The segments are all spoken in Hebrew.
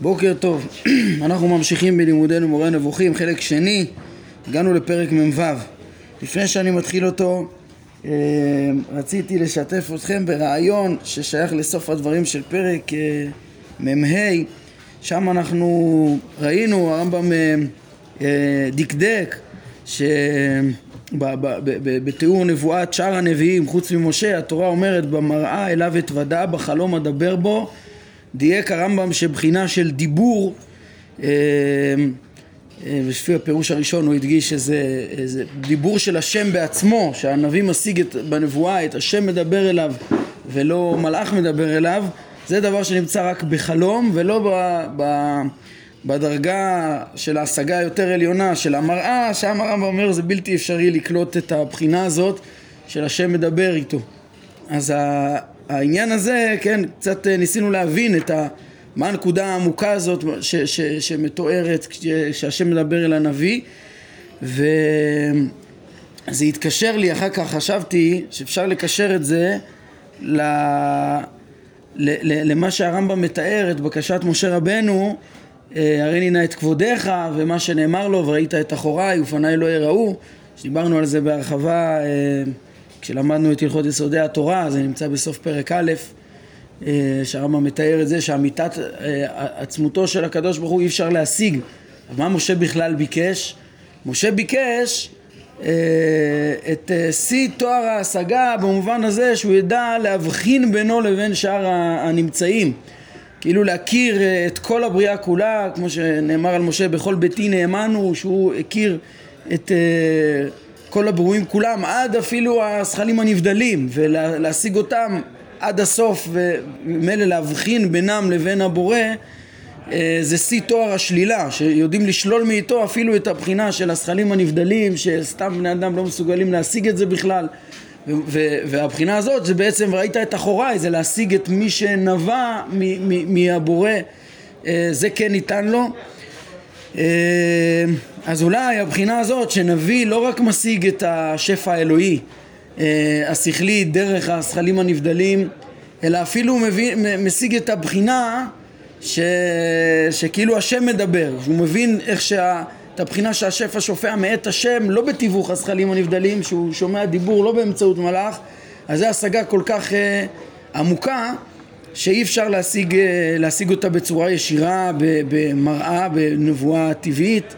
בוקר טוב, אנחנו ממשיכים בלימודנו מורה נבוכים, חלק שני, הגענו לפרק מ"ו. לפני שאני מתחיל אותו, אה, רציתי לשתף אתכם ברעיון ששייך לסוף הדברים של פרק אה, מ"ה, שם אנחנו ראינו, הרמב"ם אה, דקדק שבתיאור נבואת שאר הנביאים חוץ ממשה התורה אומרת במראה אליו אתוודה בחלום אדבר בו דייק הרמב"ם שבחינה של דיבור ולפי הפירוש הראשון הוא הדגיש שזה דיבור של השם בעצמו שהנביא משיג את, בנבואה את השם מדבר אליו ולא מלאך מדבר אליו זה דבר שנמצא רק בחלום ולא ב, ב, בדרגה של ההשגה היותר עליונה של המראה שם הרמב"ם אומר זה בלתי אפשרי לקלוט את הבחינה הזאת של השם מדבר איתו. אז העניין הזה כן קצת ניסינו להבין את ה... מה הנקודה העמוקה הזאת ש, ש, שמתוארת שהשם מדבר אל הנביא. וזה התקשר לי אחר כך חשבתי שאפשר לקשר את זה ל, למה שהרמב"ם מתאר את בקשת משה רבנו אה, הריני נא את כבודיך ומה שנאמר לו וראית את אחוריי ופניי לא יראו שדיברנו על זה בהרחבה אה, כשלמדנו את הלכות יסודי התורה זה נמצא בסוף פרק א' אה, שהרמב"ם מתאר את זה שאמיתת עצמותו של הקדוש ברוך הוא אי אפשר להשיג. מה משה בכלל ביקש? משה ביקש את שיא תואר ההשגה במובן הזה שהוא ידע להבחין בינו לבין שאר הנמצאים. כאילו להכיר את כל הבריאה כולה, כמו שנאמר על משה, בכל ביתי נאמנו, שהוא הכיר את כל הברואים כולם, עד אפילו הזכלים הנבדלים, ולהשיג אותם עד הסוף ומילא להבחין בינם לבין הבורא אה, זה שיא תואר השלילה, שיודעים לשלול מאיתו אפילו את הבחינה של הזכלים הנבדלים, שסתם בני אדם לא מסוגלים להשיג את זה בכלל. והבחינה הזאת זה בעצם, ראית את אחוריי, זה להשיג את מי שנבע מהבורא, אה, זה כן ניתן לו. אה, אז אולי הבחינה הזאת שנביא לא רק משיג את השפע האלוהי, אה, השכלית דרך השכלים הנבדלים, אלא אפילו מביא, משיג את הבחינה ש, שכאילו השם מדבר, שהוא מבין איך שה... את הבחינה שהשפע שופע מאת השם לא בתיווך השכלים הנבדלים, שהוא שומע דיבור לא באמצעות מלאך, אז זו השגה כל כך uh, עמוקה שאי אפשר להשיג, uh, להשיג אותה בצורה ישירה, במראה, בנבואה טבעית,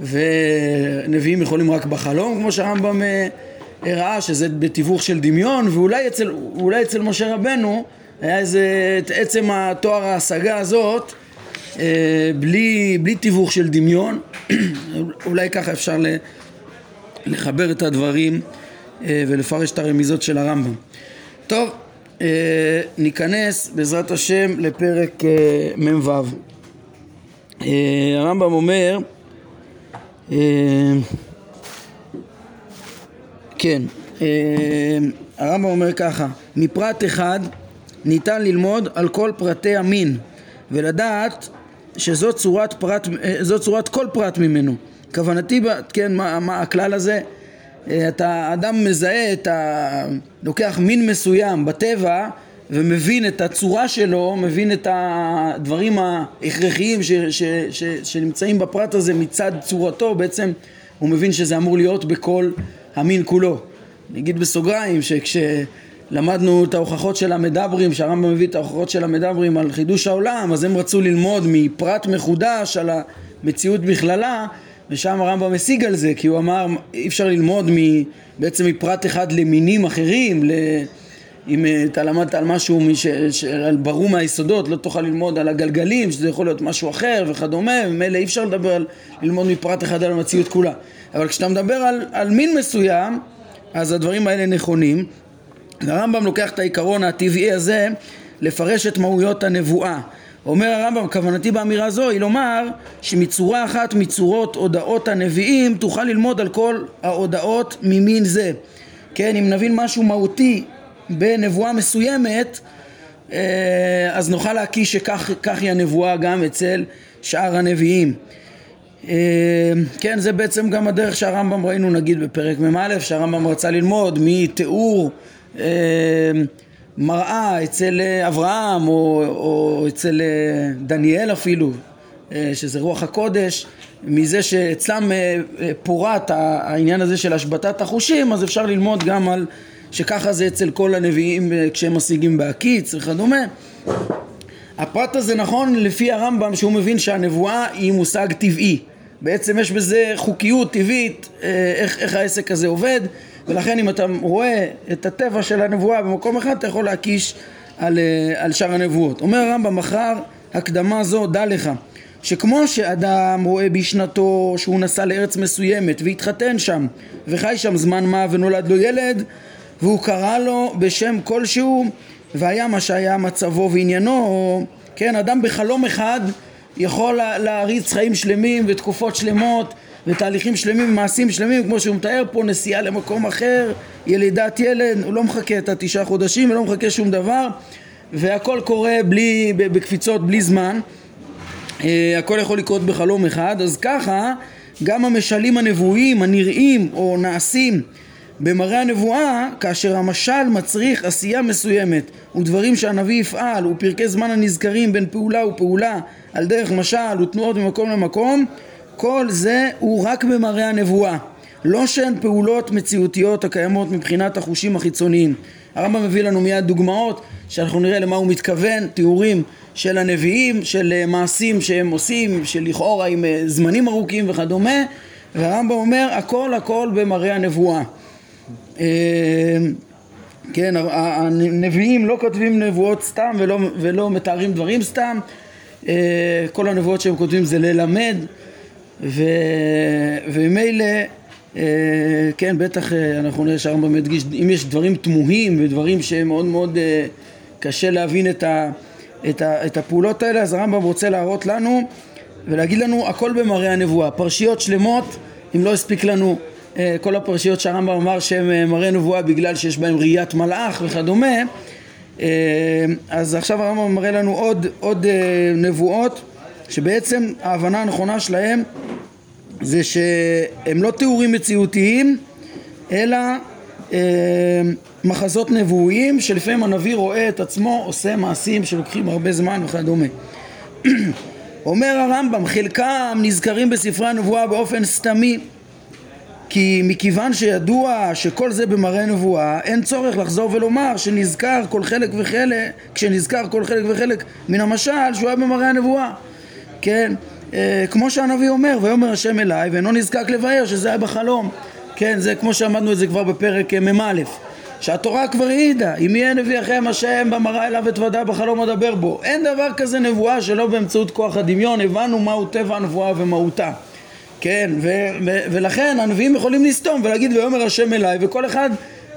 ונביאים יכולים רק בחלום, כמו שהרמב"ם uh, הראה שזה בתיווך של דמיון ואולי אצל, אצל משה רבנו היה איזה את עצם התואר ההשגה הזאת אה, בלי, בלי תיווך של דמיון אולי ככה אפשר לחבר את הדברים אה, ולפרש את הרמיזות של הרמב"ם. טוב אה, ניכנס בעזרת השם לפרק מ"ו. הרמב"ם אומר כן, אה, הרמב"ם אומר ככה, מפרט אחד ניתן ללמוד על כל פרטי המין ולדעת שזו צורת, פרט, אה, צורת כל פרט ממנו. כוונתי, כן, מה, מה הכלל הזה? אה, אתה אדם מזהה את ה... לוקח מין מסוים בטבע ומבין את הצורה שלו, מבין את הדברים ההכרחיים ש, ש, ש, שנמצאים בפרט הזה מצד צורתו, בעצם הוא מבין שזה אמור להיות בכל המין כולו. אני אגיד בסוגריים שכשלמדנו את ההוכחות של המדברים, שהרמב"ם מביא את ההוכחות של המדברים על חידוש העולם, אז הם רצו ללמוד מפרט מחודש על המציאות בכללה, ושם הרמב"ם השיג על זה, כי הוא אמר אי אפשר ללמוד בעצם מפרט אחד למינים אחרים, ל... אם אתה למדת על משהו מש... על ברור מהיסודות, לא תוכל ללמוד על הגלגלים, שזה יכול להיות משהו אחר וכדומה, ומילא אי אפשר לדבר על ללמוד מפרט אחד על המציאות כולה. אבל כשאתה מדבר על, על מין מסוים, אז הדברים האלה נכונים. הרמב"ם לוקח את העיקרון הטבעי הזה לפרש את מהויות הנבואה. אומר הרמב"ם, כוונתי באמירה זו היא לומר שמצורה אחת מצורות הודעות הנביאים תוכל ללמוד על כל ההודעות ממין זה. כן, אם נבין משהו מהותי בנבואה מסוימת, אה, אז נוכל להקיש שכך היא הנבואה גם אצל שאר הנביאים. אמ, כן, זה בעצם גם הדרך שהרמב"ם ראינו נגיד בפרק מ"א, שהרמב"ם רצה ללמוד מתיאור מראה אצל אברהם או, או אצל דניאל אפילו, שזה רוח הקודש, מזה שאצלם פורט העניין הזה של השבתת החושים, אז אפשר ללמוד גם על שככה זה אצל כל הנביאים כשהם משיגים בהקיץ וכדומה. הפרט הזה נכון לפי הרמב"ם שהוא מבין שהנבואה היא מושג טבעי. בעצם יש בזה חוקיות טבעית, אה, איך, איך העסק הזה עובד, ולכן אם אתה רואה את הטבע של הנבואה במקום אחד, אתה יכול להקיש על, אה, על שאר הנבואות. אומר הרמב"ם, מחר הקדמה זו, דע לך, שכמו שאדם רואה בשנתו שהוא נסע לארץ מסוימת והתחתן שם וחי שם זמן מה ונולד לו ילד והוא קרא לו בשם כלשהו והיה מה שהיה מצבו ועניינו, כן, אדם בחלום אחד יכול להריץ חיים שלמים ותקופות שלמות ותהליכים שלמים ומעשים שלמים כמו שהוא מתאר פה נסיעה למקום אחר, ילידת ילד, הוא לא מחכה את התשעה חודשים, הוא לא מחכה שום דבר והכל קורה בלי, בקפיצות בלי זמן. אה, הכל יכול לקרות בחלום אחד. אז ככה גם המשלים הנבואיים הנראים או נעשים במראה הנבואה, כאשר המשל מצריך עשייה מסוימת ודברים שהנביא יפעל ופרקי זמן הנזכרים בין פעולה ופעולה על דרך משל ותנועות ממקום למקום, כל זה הוא רק במראה הנבואה. לא שהן פעולות מציאותיות הקיימות מבחינת החושים החיצוניים. הרמב"ם מביא לנו מיד דוגמאות שאנחנו נראה למה הוא מתכוון, תיאורים של הנביאים, של אה, מעשים שהם עושים, שלכאורה עם אה, זמנים ארוכים וכדומה, והרמב"ם אומר הכל הכל במראה הנבואה. אה, כן, הנביאים לא כותבים נבואות סתם ולא, ולא מתארים דברים סתם, כל הנבואות שהם כותבים זה ללמד, וממילא, אה, כן, בטח אנחנו נראה שהרמב"ם מדגיש, אם יש דברים תמוהים ודברים שמאוד מאוד קשה להבין את, ה, את, ה, את הפעולות האלה, אז הרמב"ם רוצה להראות לנו ולהגיד לנו הכל במראה הנבואה, פרשיות שלמות, אם לא הספיק לנו אה, כל הפרשיות שהרמב"ם אמר אה, מראה נבואה בגלל שיש בהם ראיית מלאך וכדומה אה, אז עכשיו הרמב"ם מראה לנו עוד, עוד נבואות שבעצם ההבנה הנכונה שלהם זה שהם לא תיאורים מציאותיים אלא מחזות נבואיים שלפעמים הנביא רואה את עצמו עושה מעשים שלוקחים הרבה זמן וכדומה. אומר הרמב"ם חלקם נזכרים בספרי הנבואה באופן סתמי כי מכיוון שידוע שכל זה במראה נבואה, אין צורך לחזור ולומר שנזכר כל חלק וחלק, כשנזכר כל חלק וחלק מן המשל שהוא היה במראה הנבואה, כן? אה, כמו שהנביא אומר, ויאמר השם אליי ואינו נזקק לבאר שזה היה בחלום, כן? זה כמו שאמדנו את זה כבר בפרק אה, מ"א, שהתורה כבר העידה, אם יהיה נביא אחריהם השם במראה אליו אתוודה בחלום אדבר בו, אין דבר כזה נבואה שלא באמצעות כוח הדמיון, הבנו מהו טבע הנבואה ומהותה כן, ו- ו- ולכן הנביאים יכולים לסתום ולהגיד ויאמר השם אליי וכל אחד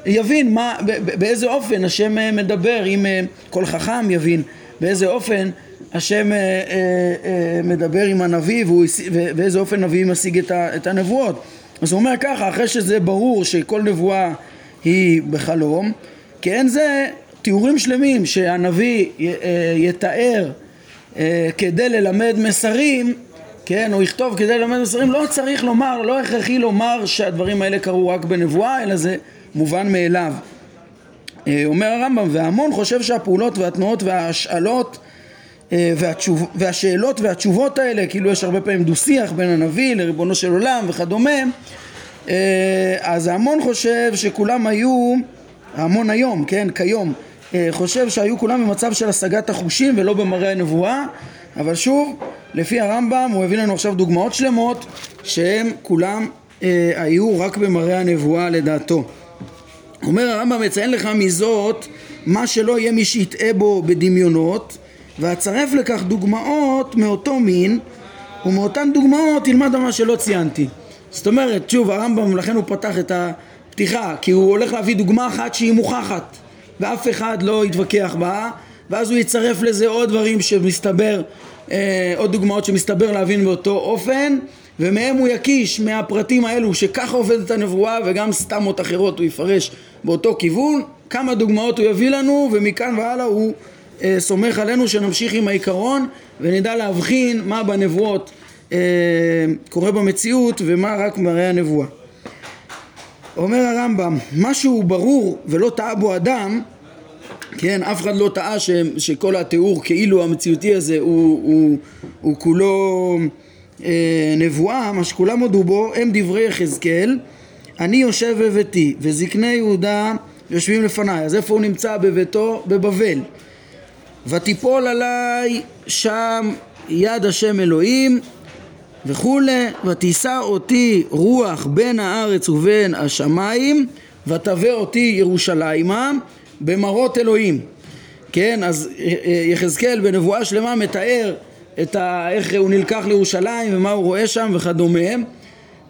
יבין מה, באיזה אופן השם אה, מדבר, אם כל חכם יבין באיזה אופן השם אה, מדבר עם הנביא ובאיזה אופן נביא משיג את, את הנבואות. אז הוא אומר ככה, אחרי שזה ברור שכל נבואה היא בחלום, כן זה תיאורים שלמים שהנביא יתאר כדי ללמד מסרים כן, הוא יכתוב כדי ללמד מסרים, לא צריך לומר, לא הכרחי לומר שהדברים האלה קרו רק בנבואה, אלא זה מובן מאליו. אה, אומר הרמב"ם, והמון חושב שהפעולות והתנועות וההשאלות אה, והתשוב, והשאלות והתשובות האלה, כאילו יש הרבה פעמים דו שיח בין הנביא לריבונו של עולם וכדומה, אה, אז ההמון חושב שכולם היו, ההמון היום, כן, כיום, חושב שהיו כולם במצב של השגת החושים ולא במראה הנבואה, אבל שוב, לפי הרמב"ם הוא הביא לנו עכשיו דוגמאות שלמות שהם כולם אה, היו רק במראה הנבואה לדעתו. אומר הרמב"ם מציין לך מזאת מה שלא יהיה מי שיטעה בו בדמיונות ואצרף לכך דוגמאות מאותו מין ומאותן דוגמאות תלמד מה שלא ציינתי. זאת אומרת, שוב הרמב"ם לכן הוא פתח את הפתיחה כי הוא הולך להביא דוגמה אחת שהיא מוכחת ואף אחד לא יתווכח בה ואז הוא יצרף לזה עוד דברים שמסתבר אה, עוד דוגמאות שמסתבר להבין באותו אופן ומהם הוא יקיש מהפרטים האלו שככה עובדת הנבואה וגם סתמות אחרות הוא יפרש באותו כיוון כמה דוגמאות הוא יביא לנו ומכאן והלאה הוא סומך עלינו שנמשיך עם העיקרון ונדע להבחין מה בנבואות אה, קורה במציאות ומה רק מראה הנבואה. אומר הרמב"ם, משהו ברור ולא טעה בו אדם כן, אף אחד לא טעה ש, שכל התיאור כאילו המציאותי הזה הוא, הוא, הוא כולו אה, נבואה, מה שכולם הודו בו הם דברי יחזקאל אני יושב בביתי וזקני יהודה יושבים לפניי. אז איפה הוא נמצא? בביתו? בבבל ותיפול עליי שם יד השם אלוהים וכולי ותישא אותי רוח בין הארץ ובין השמיים ותבא אותי ירושלימה במראות אלוהים. כן אז יחזקאל בנבואה שלמה מתאר את ה... איך הוא נלקח לירושלים ומה הוא רואה שם וכדומה.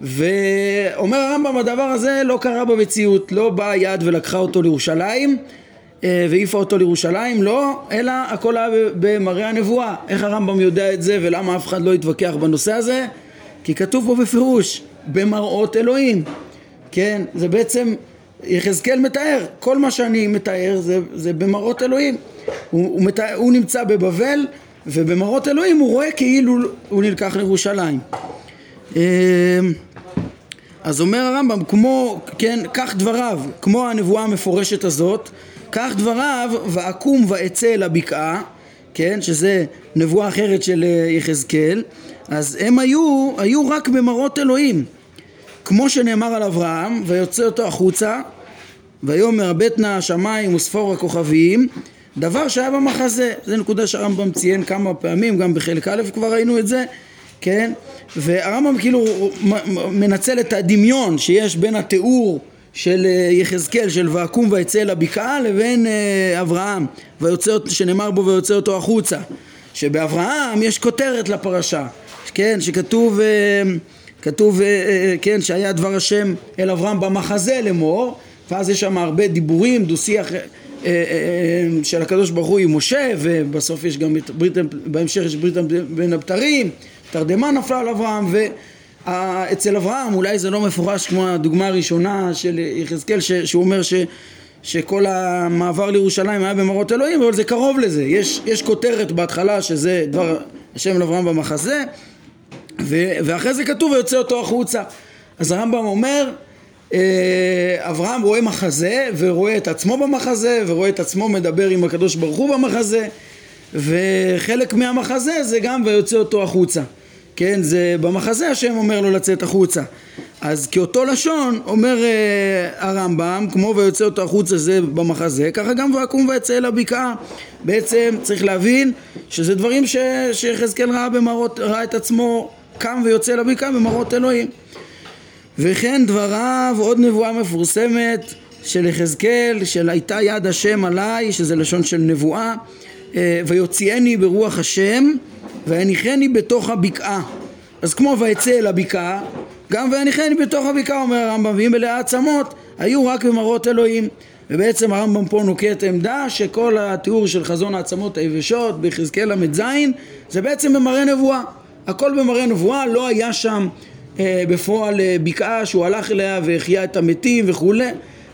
ואומר הרמב"ם הדבר הזה לא קרה במציאות לא באה יד ולקחה אותו לירושלים. אה, והעיפה אותו לירושלים לא אלא הכל היה במראה הנבואה איך הרמב"ם יודע את זה ולמה אף אחד לא התווכח בנושא הזה כי כתוב פה בפירוש במראות אלוהים כן זה בעצם יחזקאל מתאר, כל מה שאני מתאר זה, זה במראות אלוהים. הוא, הוא, מתאר, הוא נמצא בבבל ובמראות אלוהים הוא רואה כאילו הוא נלקח לירושלים. אמ, אז אומר הרמב"ם, כמו, כן, כך דבריו, כמו הנבואה המפורשת הזאת, כך דבריו, ואקום ואצא אל הבקעה, כן, שזה נבואה אחרת של אה, יחזקאל, אז הם היו, היו רק במראות אלוהים. כמו שנאמר על אברהם, ויוצא אותו החוצה, ויאמר הבט נא השמיים וספור הכוכבים, דבר שהיה במחזה, זה נקודה שהרמב"ם ציין כמה פעמים, גם בחלק א' כבר ראינו את זה, כן? והרמב"ם כאילו מנצל את הדמיון שיש בין התיאור של אה, יחזקאל של ואקום ויצא אל הבקעה לבין אה, אברהם ויוצא, שנאמר בו ויוצא אותו החוצה שבאברהם יש כותרת לפרשה כן שכתוב אה, כתוב, כן, שהיה דבר השם אל אברהם במחזה לאמור, ואז יש שם הרבה דיבורים, דו שיח אה, של הקדוש ברוך הוא עם משה, ובסוף יש גם את ברית, בהמשך יש ברית בין הבתרים, תרדמה נפלה על אברהם, ואצל אברהם אולי זה לא מפורש כמו הדוגמה הראשונה של יחזקאל, שהוא אומר ש... שכל המעבר לירושלים היה במראות אלוהים, אבל זה קרוב לזה. יש, יש כותרת בהתחלה שזה דבר השם לאברהם במחזה, ו- ואחרי זה כתוב ויוצא אותו החוצה. אז הרמב"ם אומר אה, אברהם רואה מחזה ורואה את עצמו במחזה ורואה את עצמו מדבר עם הקדוש ברוך הוא במחזה וחלק מהמחזה זה גם ויוצא אותו החוצה כן זה במחזה השם אומר לו לצאת החוצה אז כאותו לשון אומר uh, הרמב"ם כמו ויוצא אותו החוצה זה במחזה ככה גם ויקום ויצא אל הבקעה בעצם צריך להבין שזה דברים שיחזקאל ראה במראות ראה את עצמו קם ויוצא לבקעה במראות אלוהים. וכן דבריו עוד נבואה מפורסמת של יחזקאל של הייתה יד השם עליי שזה לשון של נבואה אה, ויוציאני ברוח השם ויניחני בתוך הבקעה. אז כמו ויצא אל הבקעה גם ויניחני בתוך הבקעה אומר הרמב"ם ואם מלאי העצמות היו רק במראות אלוהים. ובעצם הרמב"ם פה נוקט עמדה שכל התיאור של חזון העצמות היבשות ביחזקאל ל"ז זה בעצם במראה נבואה. הכל במראה נבואה, לא היה שם אה, בפועל אה, בקעה שהוא הלך אליה והחיה את המתים וכולי.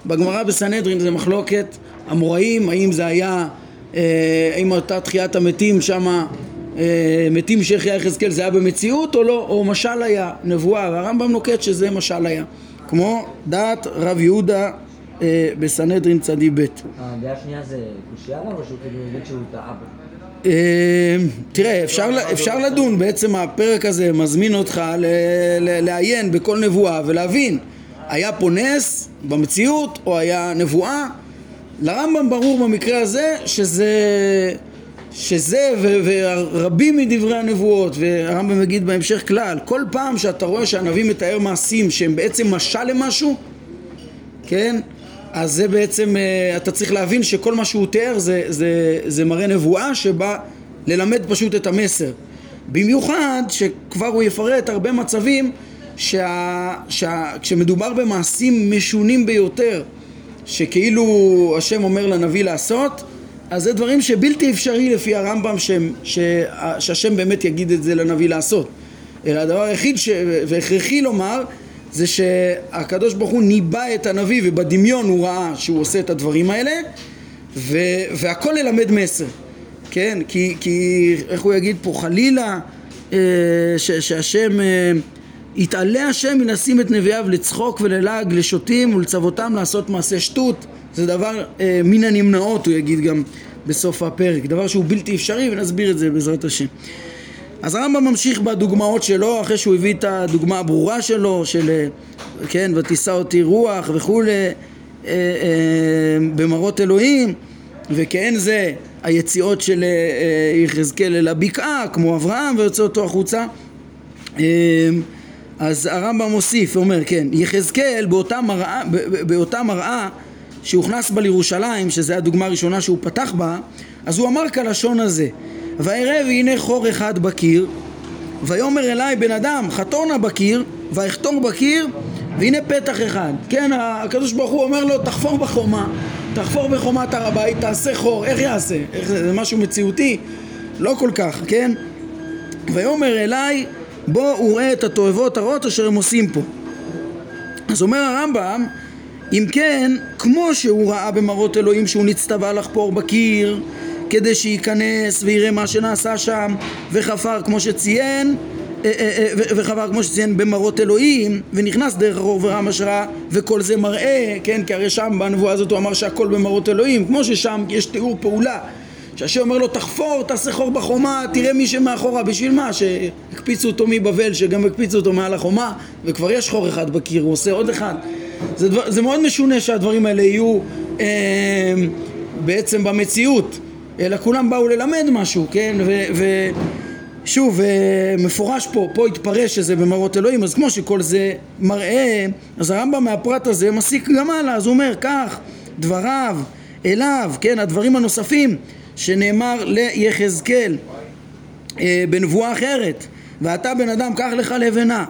בגמרא בסנהדרין זה מחלוקת אמוראים, האם זה היה, אה, האם אותה תחיית המתים שמה מתים שהחיה יחזקאל זה היה במציאות או לא, או משל היה, נבואה, והרמב"ם נוקט שזה משל היה, כמו דעת רב יהודה אה, בסנהדרין צדי ב'. הדעה השנייה זה קושייה או שהוא כאילו מבין שהוא טעה אמ, תראה, אפשר, אפשר לדון, בעצם הפרק הזה מזמין אותך לעיין בכל נבואה ולהבין היה פה נס במציאות או היה נבואה? לרמב"ם ברור במקרה הזה שזה, שזה ורבים מדברי הנבואות והרמב"ם מגיד בהמשך כלל כל פעם שאתה רואה שהנביא מתאר מעשים שהם בעצם משל למשהו כן אז זה בעצם, אה, אתה צריך להבין שכל מה שהוא תיאר זה, זה, זה מראה נבואה שבא ללמד פשוט את המסר. במיוחד שכבר הוא יפרט הרבה מצבים שה, שה, כשמדובר במעשים משונים ביותר שכאילו השם אומר לנביא לעשות אז זה דברים שבלתי אפשרי לפי הרמב"ם ש, ש, שהשם באמת יגיד את זה לנביא לעשות. אלא הדבר היחיד ש, והכרחי לומר זה שהקדוש ברוך הוא ניבא את הנביא ובדמיון הוא ראה שהוא עושה את הדברים האלה ו, והכל ללמד מסר, כן? כי, כי איך הוא יגיד פה? חלילה אה, ש, שהשם אה, יתעלה השם מנסים את נביאיו לצחוק וללעג לשוטים ולצוותם לעשות מעשה שטות זה דבר אה, מן הנמנעות, הוא יגיד גם בסוף הפרק, דבר שהוא בלתי אפשרי, ונסביר את זה בעזרת השם. אז הרמב"ם ממשיך בדוגמאות שלו, אחרי שהוא הביא את הדוגמה הברורה שלו, של אה, כן, ותישא אותי רוח וכולי, אה, אה, במראות אלוהים, וכן זה היציאות של אה, אה, יחזקאל אל הבקעה, כמו אברהם, ויוצא אותו החוצה. אה, אז הרמב"ם מוסיף, אומר, כן, יחזקאל באותה מראה, באותה מראה שהוכנס בה לירושלים, שזו הדוגמה הראשונה שהוא פתח בה, אז הוא אמר כלשון הזה, ואראה והנה חור אחד בקיר, ויאמר אליי בן אדם, חתור נא בקיר, ואכתור בקיר, והנה פתח אחד. כן, הקדוש ברוך הוא אומר לו, תחפור בחומה, תחפור בחומת הר הבית, תעשה חור, איך יעשה? איך זה משהו מציאותי? לא כל כך, כן? ויאמר אליי, בוא וראה את התועבות הרעות אשר הם עושים פה. אז אומר הרמב"ם, אם כן, כמו שהוא ראה במראות אלוהים שהוא נצטווה לחפור בקיר כדי שייכנס ויראה מה שנעשה שם וחפר כמו שציין אה, אה, אה, וחפר כמו שציין במראות אלוהים ונכנס דרך אור ורם השראה וכל זה מראה, כן, כי הרי שם בנבואה הזאת הוא אמר שהכל במראות אלוהים כמו ששם יש תיאור פעולה שהשם אומר לו תחפור, תעשה חור בחומה, תראה מי שמאחורה, בשביל מה? שהקפיצו אותו מבבל, שגם הקפיצו אותו מעל החומה וכבר יש חור אחד בקיר, הוא עושה עוד אחד זה, דבר, זה מאוד משונה שהדברים האלה יהיו אה, בעצם במציאות אלא כולם באו ללמד משהו, כן? ושוב, אה, מפורש פה, פה התפרש שזה במראות אלוהים, אז כמו שכל זה מראה, אז הרמב"ם מהפרט הזה מסיק גם הלאה, אז הוא אומר כך, דבריו אליו, כן, הדברים הנוספים שנאמר ליחזקאל אה, בנבואה אחרת, ואתה בן אדם קח לך לבנה,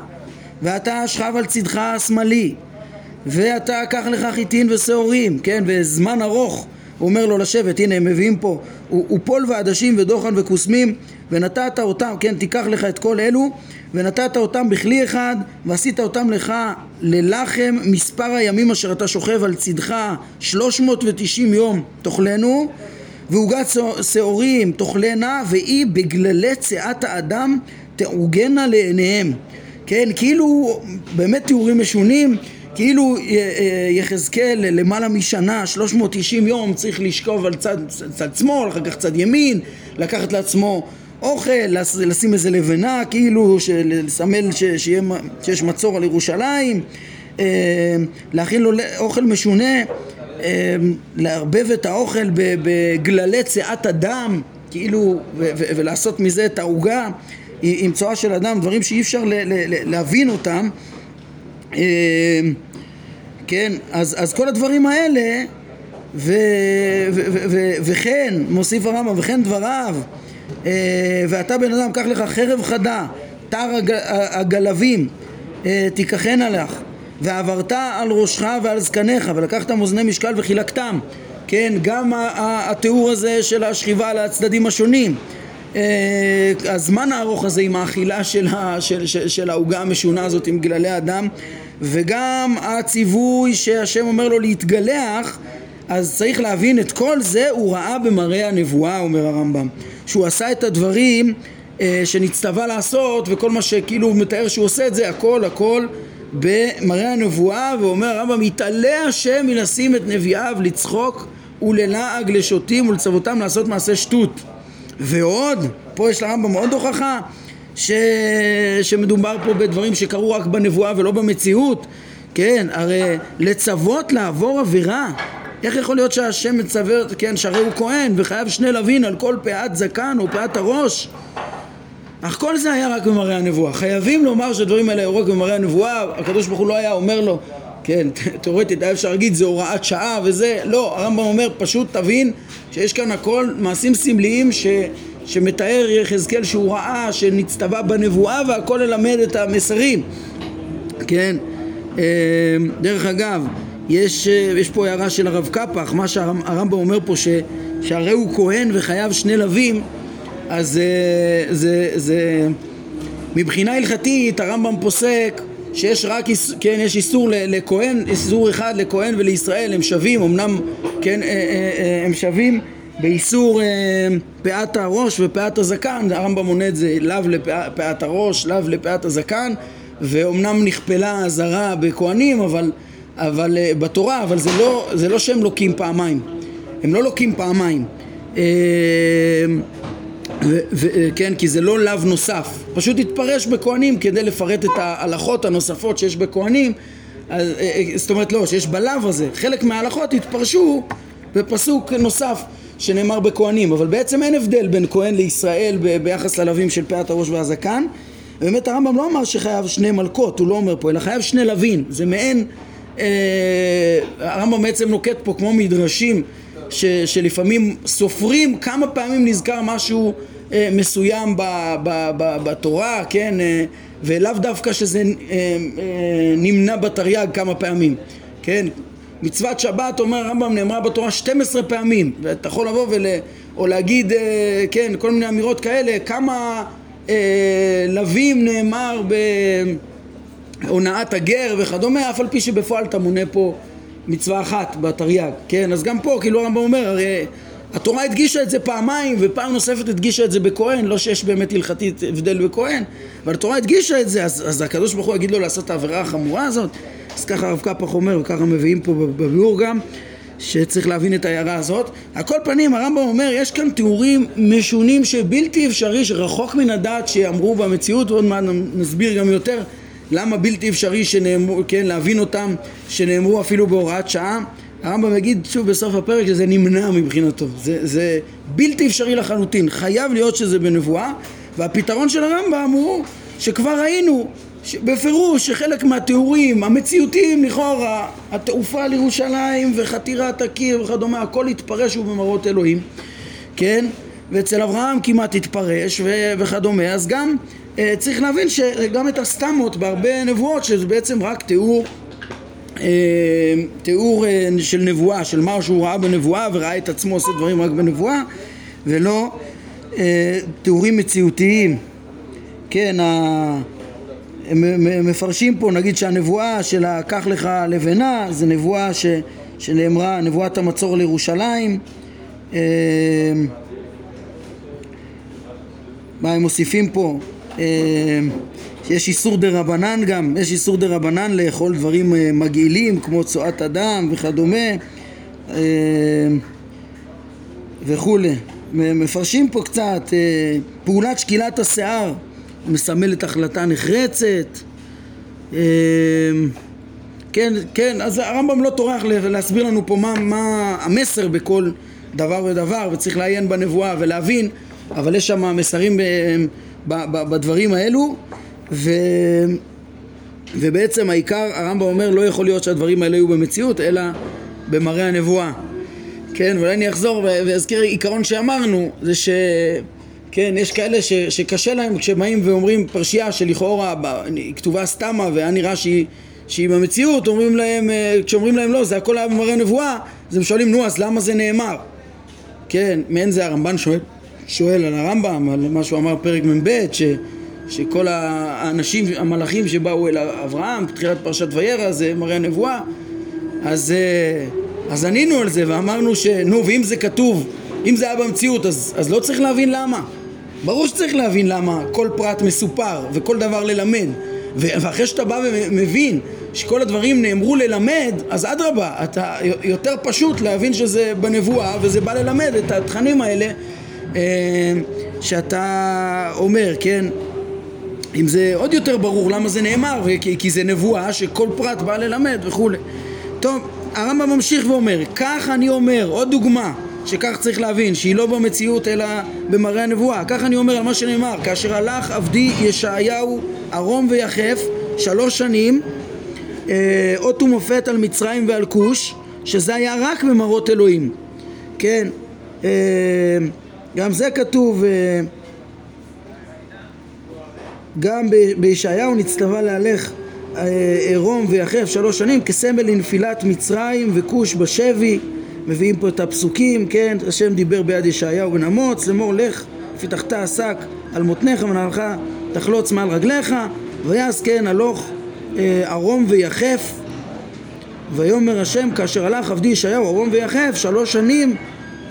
ואתה שכב על צדך השמאלי, ואתה קח לך חיטין ושעורים, כן, וזמן ארוך הוא אומר לו לשבת, הנה הם מביאים פה ופול ועדשים ודוחן וכוסמים ונתת אותם, כן, תיקח לך את כל אלו ונתת אותם בכלי אחד ועשית אותם לך ללחם מספר הימים אשר אתה שוכב על צדך שלוש מאות ותשעים יום תאכלנו ועוגת שעורים תאכלנה ואי בגללי צאת האדם תעוגנה לעיניהם. כן, כאילו באמת תיאורים משונים כאילו אה, אה, יחזקאל למעלה משנה, 390 יום, צריך לשכוב על צד, צד שמאל, אחר כך צד ימין, לקחת לעצמו אוכל, לשים איזה לבנה, כאילו, לסמל ש, שיהיה, שיש מצור על ירושלים, אה, להכין לו אוכל משונה, לערבב את האוכל בגללי צאת הדם, כאילו, ולעשות מזה את העוגה עם צואה של אדם, דברים שאי אפשר להבין אותם. כן, אז, אז כל הדברים האלה ו, ו, ו, ו, וכן, מוסיף הרמב"ם, וכן דבריו אה, ואתה בן אדם, קח לך חרב חדה, תר הג, הגלבים אה, תיקחנה לך ועברת על ראשך ועל זקניך ולקחת מאזני משקל וחילקתם כן, גם התיאור הזה של השכיבה על הצדדים השונים אה, הזמן הארוך הזה עם האכילה של העוגה המשונה הזאת עם גללי הדם וגם הציווי שהשם אומר לו להתגלח אז צריך להבין את כל זה הוא ראה במראה הנבואה אומר הרמב"ם. שהוא עשה את הדברים אה, שנצטווה לעשות וכל מה שכאילו הוא מתאר שהוא עושה את זה הכל הכל במראה הנבואה ואומר הרמב"ם יתעלה השם מלשים את נביאיו לצחוק וללעג לשוטים ולצוותם לעשות מעשה שטות. ועוד פה יש לרמב"ם עוד הוכחה ש... שמדובר פה בדברים שקרו רק בנבואה ולא במציאות. כן, הרי לצוות לעבור עבירה איך יכול להיות שהשם מצווה, כן, שהרי הוא כהן וחייב שני לווין על כל פאת זקן או פאת הראש? אך כל זה היה רק במראה הנבואה. חייבים לומר שהדברים האלה היו רק במראה הנבואה הקדוש ברוך הוא לא היה אומר לו כן, תאורטית היה אפשר להגיד זה הוראת שעה וזה לא, הרמב"ם אומר פשוט תבין שיש כאן הכל מעשים סמליים ש... שמתאר יחזקאל שהוא ראה שנצטווה בנבואה והכל ללמד את המסרים. כן? אה, דרך אגב יש, אה, יש פה הערה של הרב קפח מה שהרמב"ם אומר פה ש, שהרי הוא כהן וחייב שני לווים אז אה, זה, זה מבחינה הלכתית הרמב"ם פוסק שיש רק, כן, יש איסור לכהן, איסור אחד לכהן ולישראל, הם שווים, אמנם, כן, הם שווים באיסור אה, פאת הראש ופאת הזקן, הרמב"ם מונה את זה לאו לפאת הראש, לאו לפאת הזקן ואומנם נכפלה אזהרה בכהנים אבל אבל אה, בתורה, אבל זה לא, זה לא שהם לוקים פעמיים. הם לא לוקים פעמיים. אה, ו- ו- כן, כי זה לא לאו נוסף, פשוט התפרש בכהנים כדי לפרט את ההלכות הנוספות שיש בכהנים, אז, אה, אה, זאת אומרת לא, שיש בלאו הזה, חלק מההלכות התפרשו בפסוק נוסף שנאמר בכהנים, אבל בעצם אין הבדל בין כהן לישראל ב- ביחס ללווים של פאת הראש והזקן, באמת הרמב"ם לא אמר שחייב שני מלכות, הוא לא אומר פה, אלא חייב שני לווים, זה מעין, אה, הרמב"ם בעצם נוקט פה כמו מדרשים ש, שלפעמים סופרים כמה פעמים נזכר משהו אה, מסוים ב, ב, ב, בתורה, כן, אה, ולאו דווקא שזה אה, אה, נמנע בתרי"ג כמה פעמים, כן, מצוות שבת, אומר הרמב"ם, נאמרה בתורה 12 פעמים, ואתה יכול לבוא ול... או להגיד, אה, כן, כל מיני אמירות כאלה, כמה אה, לווים נאמר בהונאת הגר וכדומה, אף על פי שבפועל אתה מונה פה מצווה אחת בתרי"ג, כן? אז גם פה, כאילו הרמב"ם אומר, הרי התורה הדגישה את זה פעמיים, ופעם נוספת הדגישה את זה בכהן, לא שיש באמת הלכתית הבדל בכהן, אבל התורה הדגישה את זה, אז, אז הקדוש ברוך הוא יגיד לו לעשות את העבירה החמורה הזאת, אז ככה הרב קפח אומר, וככה מביאים פה בביאור גם, שצריך להבין את ההערה הזאת. על כל פנים, הרמב"ם אומר, יש כאן תיאורים משונים שבלתי אפשרי, שרחוק מן הדעת שיאמרו במציאות, ועוד מעט נסביר גם יותר למה בלתי אפשרי שנאמרו, כן, להבין אותם, שנאמרו אפילו בהוראת שעה. הרמב"ם יגיד שוב בסוף הפרק שזה נמנע מבחינתו, זה, זה בלתי אפשרי לחלוטין, חייב להיות שזה בנבואה, והפתרון של הרמב"ם הוא שכבר ראינו בפירוש שחלק מהתיאורים המציאותיים לכאורה, התעופה לירושלים וחתירת הקיר וכדומה, הכל התפרש ובמראות אלוהים, כן? ואצל אברהם כמעט התפרש ו- וכדומה, אז גם אה, צריך להבין שגם את הסתמות בהרבה נבואות שזה בעצם רק תיאור אה, תיאור אה, של נבואה, של מה שהוא ראה בנבואה וראה את עצמו עושה דברים רק בנבואה ולא אה, תיאורים מציאותיים כן, ה... מפרשים פה, נגיד שהנבואה של הקח לך לבנה זה נבואה ש... שנאמרה, נבואת המצור לירושלים מה הם מוסיפים פה? יש איסור דה רבנן גם, יש איסור דה רבנן לאכול דברים מגעילים כמו צואת אדם וכדומה וכולי. מפרשים פה קצת, פעולת שקילת השיער מסמלת החלטה נחרצת. כן, כן, אז הרמב"ם לא טורח להסביר לנו פה מה, מה המסר בכל דבר ודבר וצריך לעיין בנבואה ולהבין אבל יש שם מסרים ב, ב, ב, בדברים האלו ו, ובעצם העיקר הרמב"ם אומר לא יכול להיות שהדברים האלה יהיו במציאות אלא במראה הנבואה. כן, ואולי אני אחזור ואזכיר עיקרון שאמרנו זה ש... כן, יש כאלה ש, שקשה להם כשבאים ואומרים פרשייה שלכאורה היא כתובה סתמה והיה נראה שהיא, שהיא במציאות, אומרים להם, כשאומרים להם לא, זה הכל היה במראה נבואה, אז הם שואלים, נו, אז למה זה נאמר? כן, מעין זה הרמב"ן שואל, שואל על הרמב"ם, על מה שהוא אמר פרק מ"ב, ש, שכל האנשים, המלאכים שבאו אל אברהם, בתחילת פרשת וירא, זה מראה הנבואה, אז, אז ענינו על זה ואמרנו שנו, ואם זה כתוב, אם זה היה במציאות, אז, אז לא צריך להבין למה. ברור שצריך להבין למה כל פרט מסופר וכל דבר ללמד ואחרי שאתה בא ומבין שכל הדברים נאמרו ללמד אז אדרבה, אתה יותר פשוט להבין שזה בנבואה וזה בא ללמד את התכנים האלה אה, שאתה אומר, כן? אם זה עוד יותר ברור למה זה נאמר כי, זה נבואה שכל פרט בא ללמד וכולי טוב, הרמב"ם ממשיך ואומר כך אני אומר, עוד דוגמה שכך צריך להבין, שהיא לא במציאות אלא במראה הנבואה. כך אני אומר על מה שנאמר, כאשר הלך עבדי ישעיהו ערום ויחף שלוש שנים, אה, אות ומופת על מצרים ועל כוש, שזה היה רק במראות אלוהים. כן, אה, גם זה כתוב, אה, גם בישעיהו נצטווה להלך ערום ויחף שלוש שנים כסמל לנפילת מצרים וכוש בשבי מביאים פה את הפסוקים, כן, השם דיבר ביד ישעיהו בן אמוץ, לאמור לך, פיתחת השק על מותניך ונעלך תחלוץ מעל רגליך, ויעש כן הלוך ערום ויחף, ויאמר השם כאשר הלך עבדי ישעיהו ערום ויחף שלוש שנים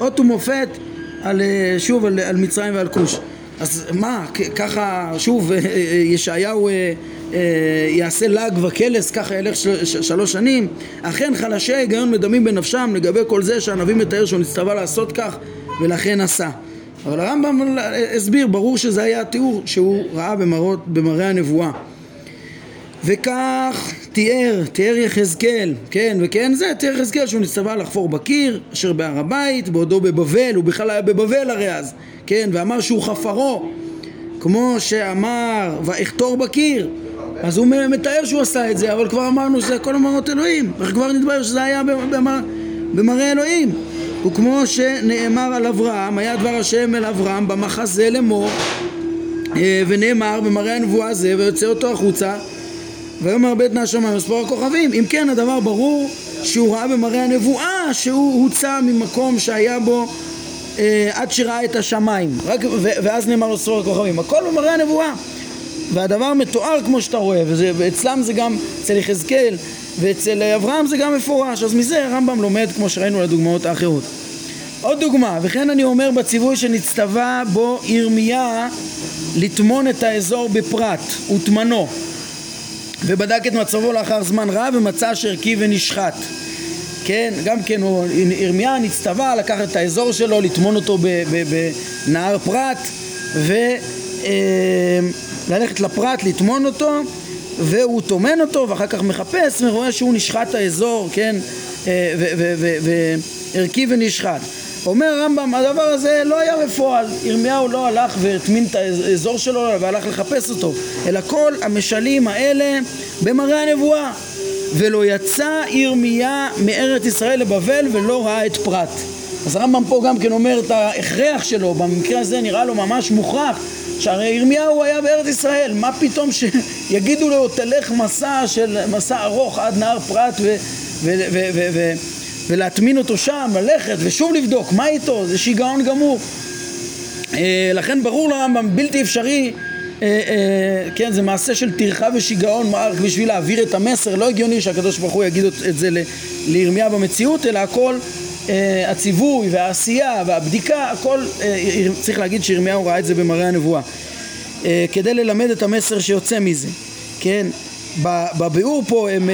אות ומופת על, שוב על, על מצרים ועל כוש. אז מה, ככה שוב ישעיהו אה, יעשה לעג וקלס, ככה ילך של, של, שלוש שנים. אכן חלשי ההיגיון מדמים בנפשם לגבי כל זה שהנביא מתאר שהוא נצטווה לעשות כך ולכן עשה. אבל הרמב"ם הסביר, ברור שזה היה התיאור שהוא ראה במראות, במראה הנבואה. וכך תיאר, תיאר יחזקאל, כן, וכן זה, תיאר יחזקאל שהוא נצטווה לחפור בקיר, אשר בהר הבית, בעודו בבבל, הוא בכלל היה בבבל הרי אז, כן, ואמר שהוא חפרו, כמו שאמר, ואכתור בקיר, אז הוא מתאר שהוא עשה את זה, אבל כבר אמרנו שזה הכל אמרות אלוהים, וכבר נתברר שזה היה במראה, במראה אלוהים. וכמו שנאמר על אברהם, היה דבר השם אל אברהם במחזה לאמור, אה, ונאמר במראה הנבואה זה, ויוצא אותו החוצה, ויאמר בית השמיים מספור הכוכבים. אם כן, הדבר ברור שהוא ראה במראה הנבואה שהוא הוצא ממקום שהיה בו אה, עד שראה את השמיים. רק, ואז נאמר לו ספור הכוכבים. הכל במראה הנבואה. והדבר מתואר כמו שאתה רואה, ואצלם זה גם, אצל יחזקאל ואצל אברהם זה גם מפורש, אז מזה הרמב"ם לומד כמו שראינו לדוגמאות האחרות. עוד דוגמה, וכן אני אומר בציווי שנצטווה בו ירמיה לטמון את האזור בפרט וטמנו ובדק את מצבו לאחר זמן רב ומצא שערכי ונשחט כן, גם כן הוא, ירמיה נצטווה לקחת את האזור שלו, לטמון אותו בנהר פרת וללכת אה, לפרת, לטמון אותו והוא טומן אותו ואחר כך מחפש ורואה שהוא נשחט האזור, כן, אה, וערכי ונשחט. אומר הרמב"ם, הדבר הזה לא היה בפועל, ירמיהו לא הלך והטמין את האזור שלו והלך לחפש אותו, אלא כל המשלים האלה במראה הנבואה. ולא יצא ירמיה מארץ ישראל לבבל ולא ראה את פרת. אז הרמב"ם פה גם כן אומר את ההכרח שלו, במקרה הזה נראה לו ממש מוכרח שהרי ירמיהו היה בארץ ישראל, מה פתאום שיגידו לו תלך מסע של מסע ארוך עד נהר פרת ו, ו, ו, ו, ו, ולהטמין אותו שם, ללכת ושוב לבדוק מה איתו, זה שיגעון גמור. אה, לכן ברור לרמב"ם בלתי אפשרי אה, אה, כן, זה מעשה של טרחה ושיגעון רק בשביל להעביר את המסר, לא הגיוני שהקדוש ברוך הוא יגיד את זה לירמיה במציאות, אלא הכל הציווי והעשייה והבדיקה, הכל צריך להגיד שירמיהו ראה את זה במראה הנבואה. כדי ללמד את המסר שיוצא מזה, כן? בביאור פה הם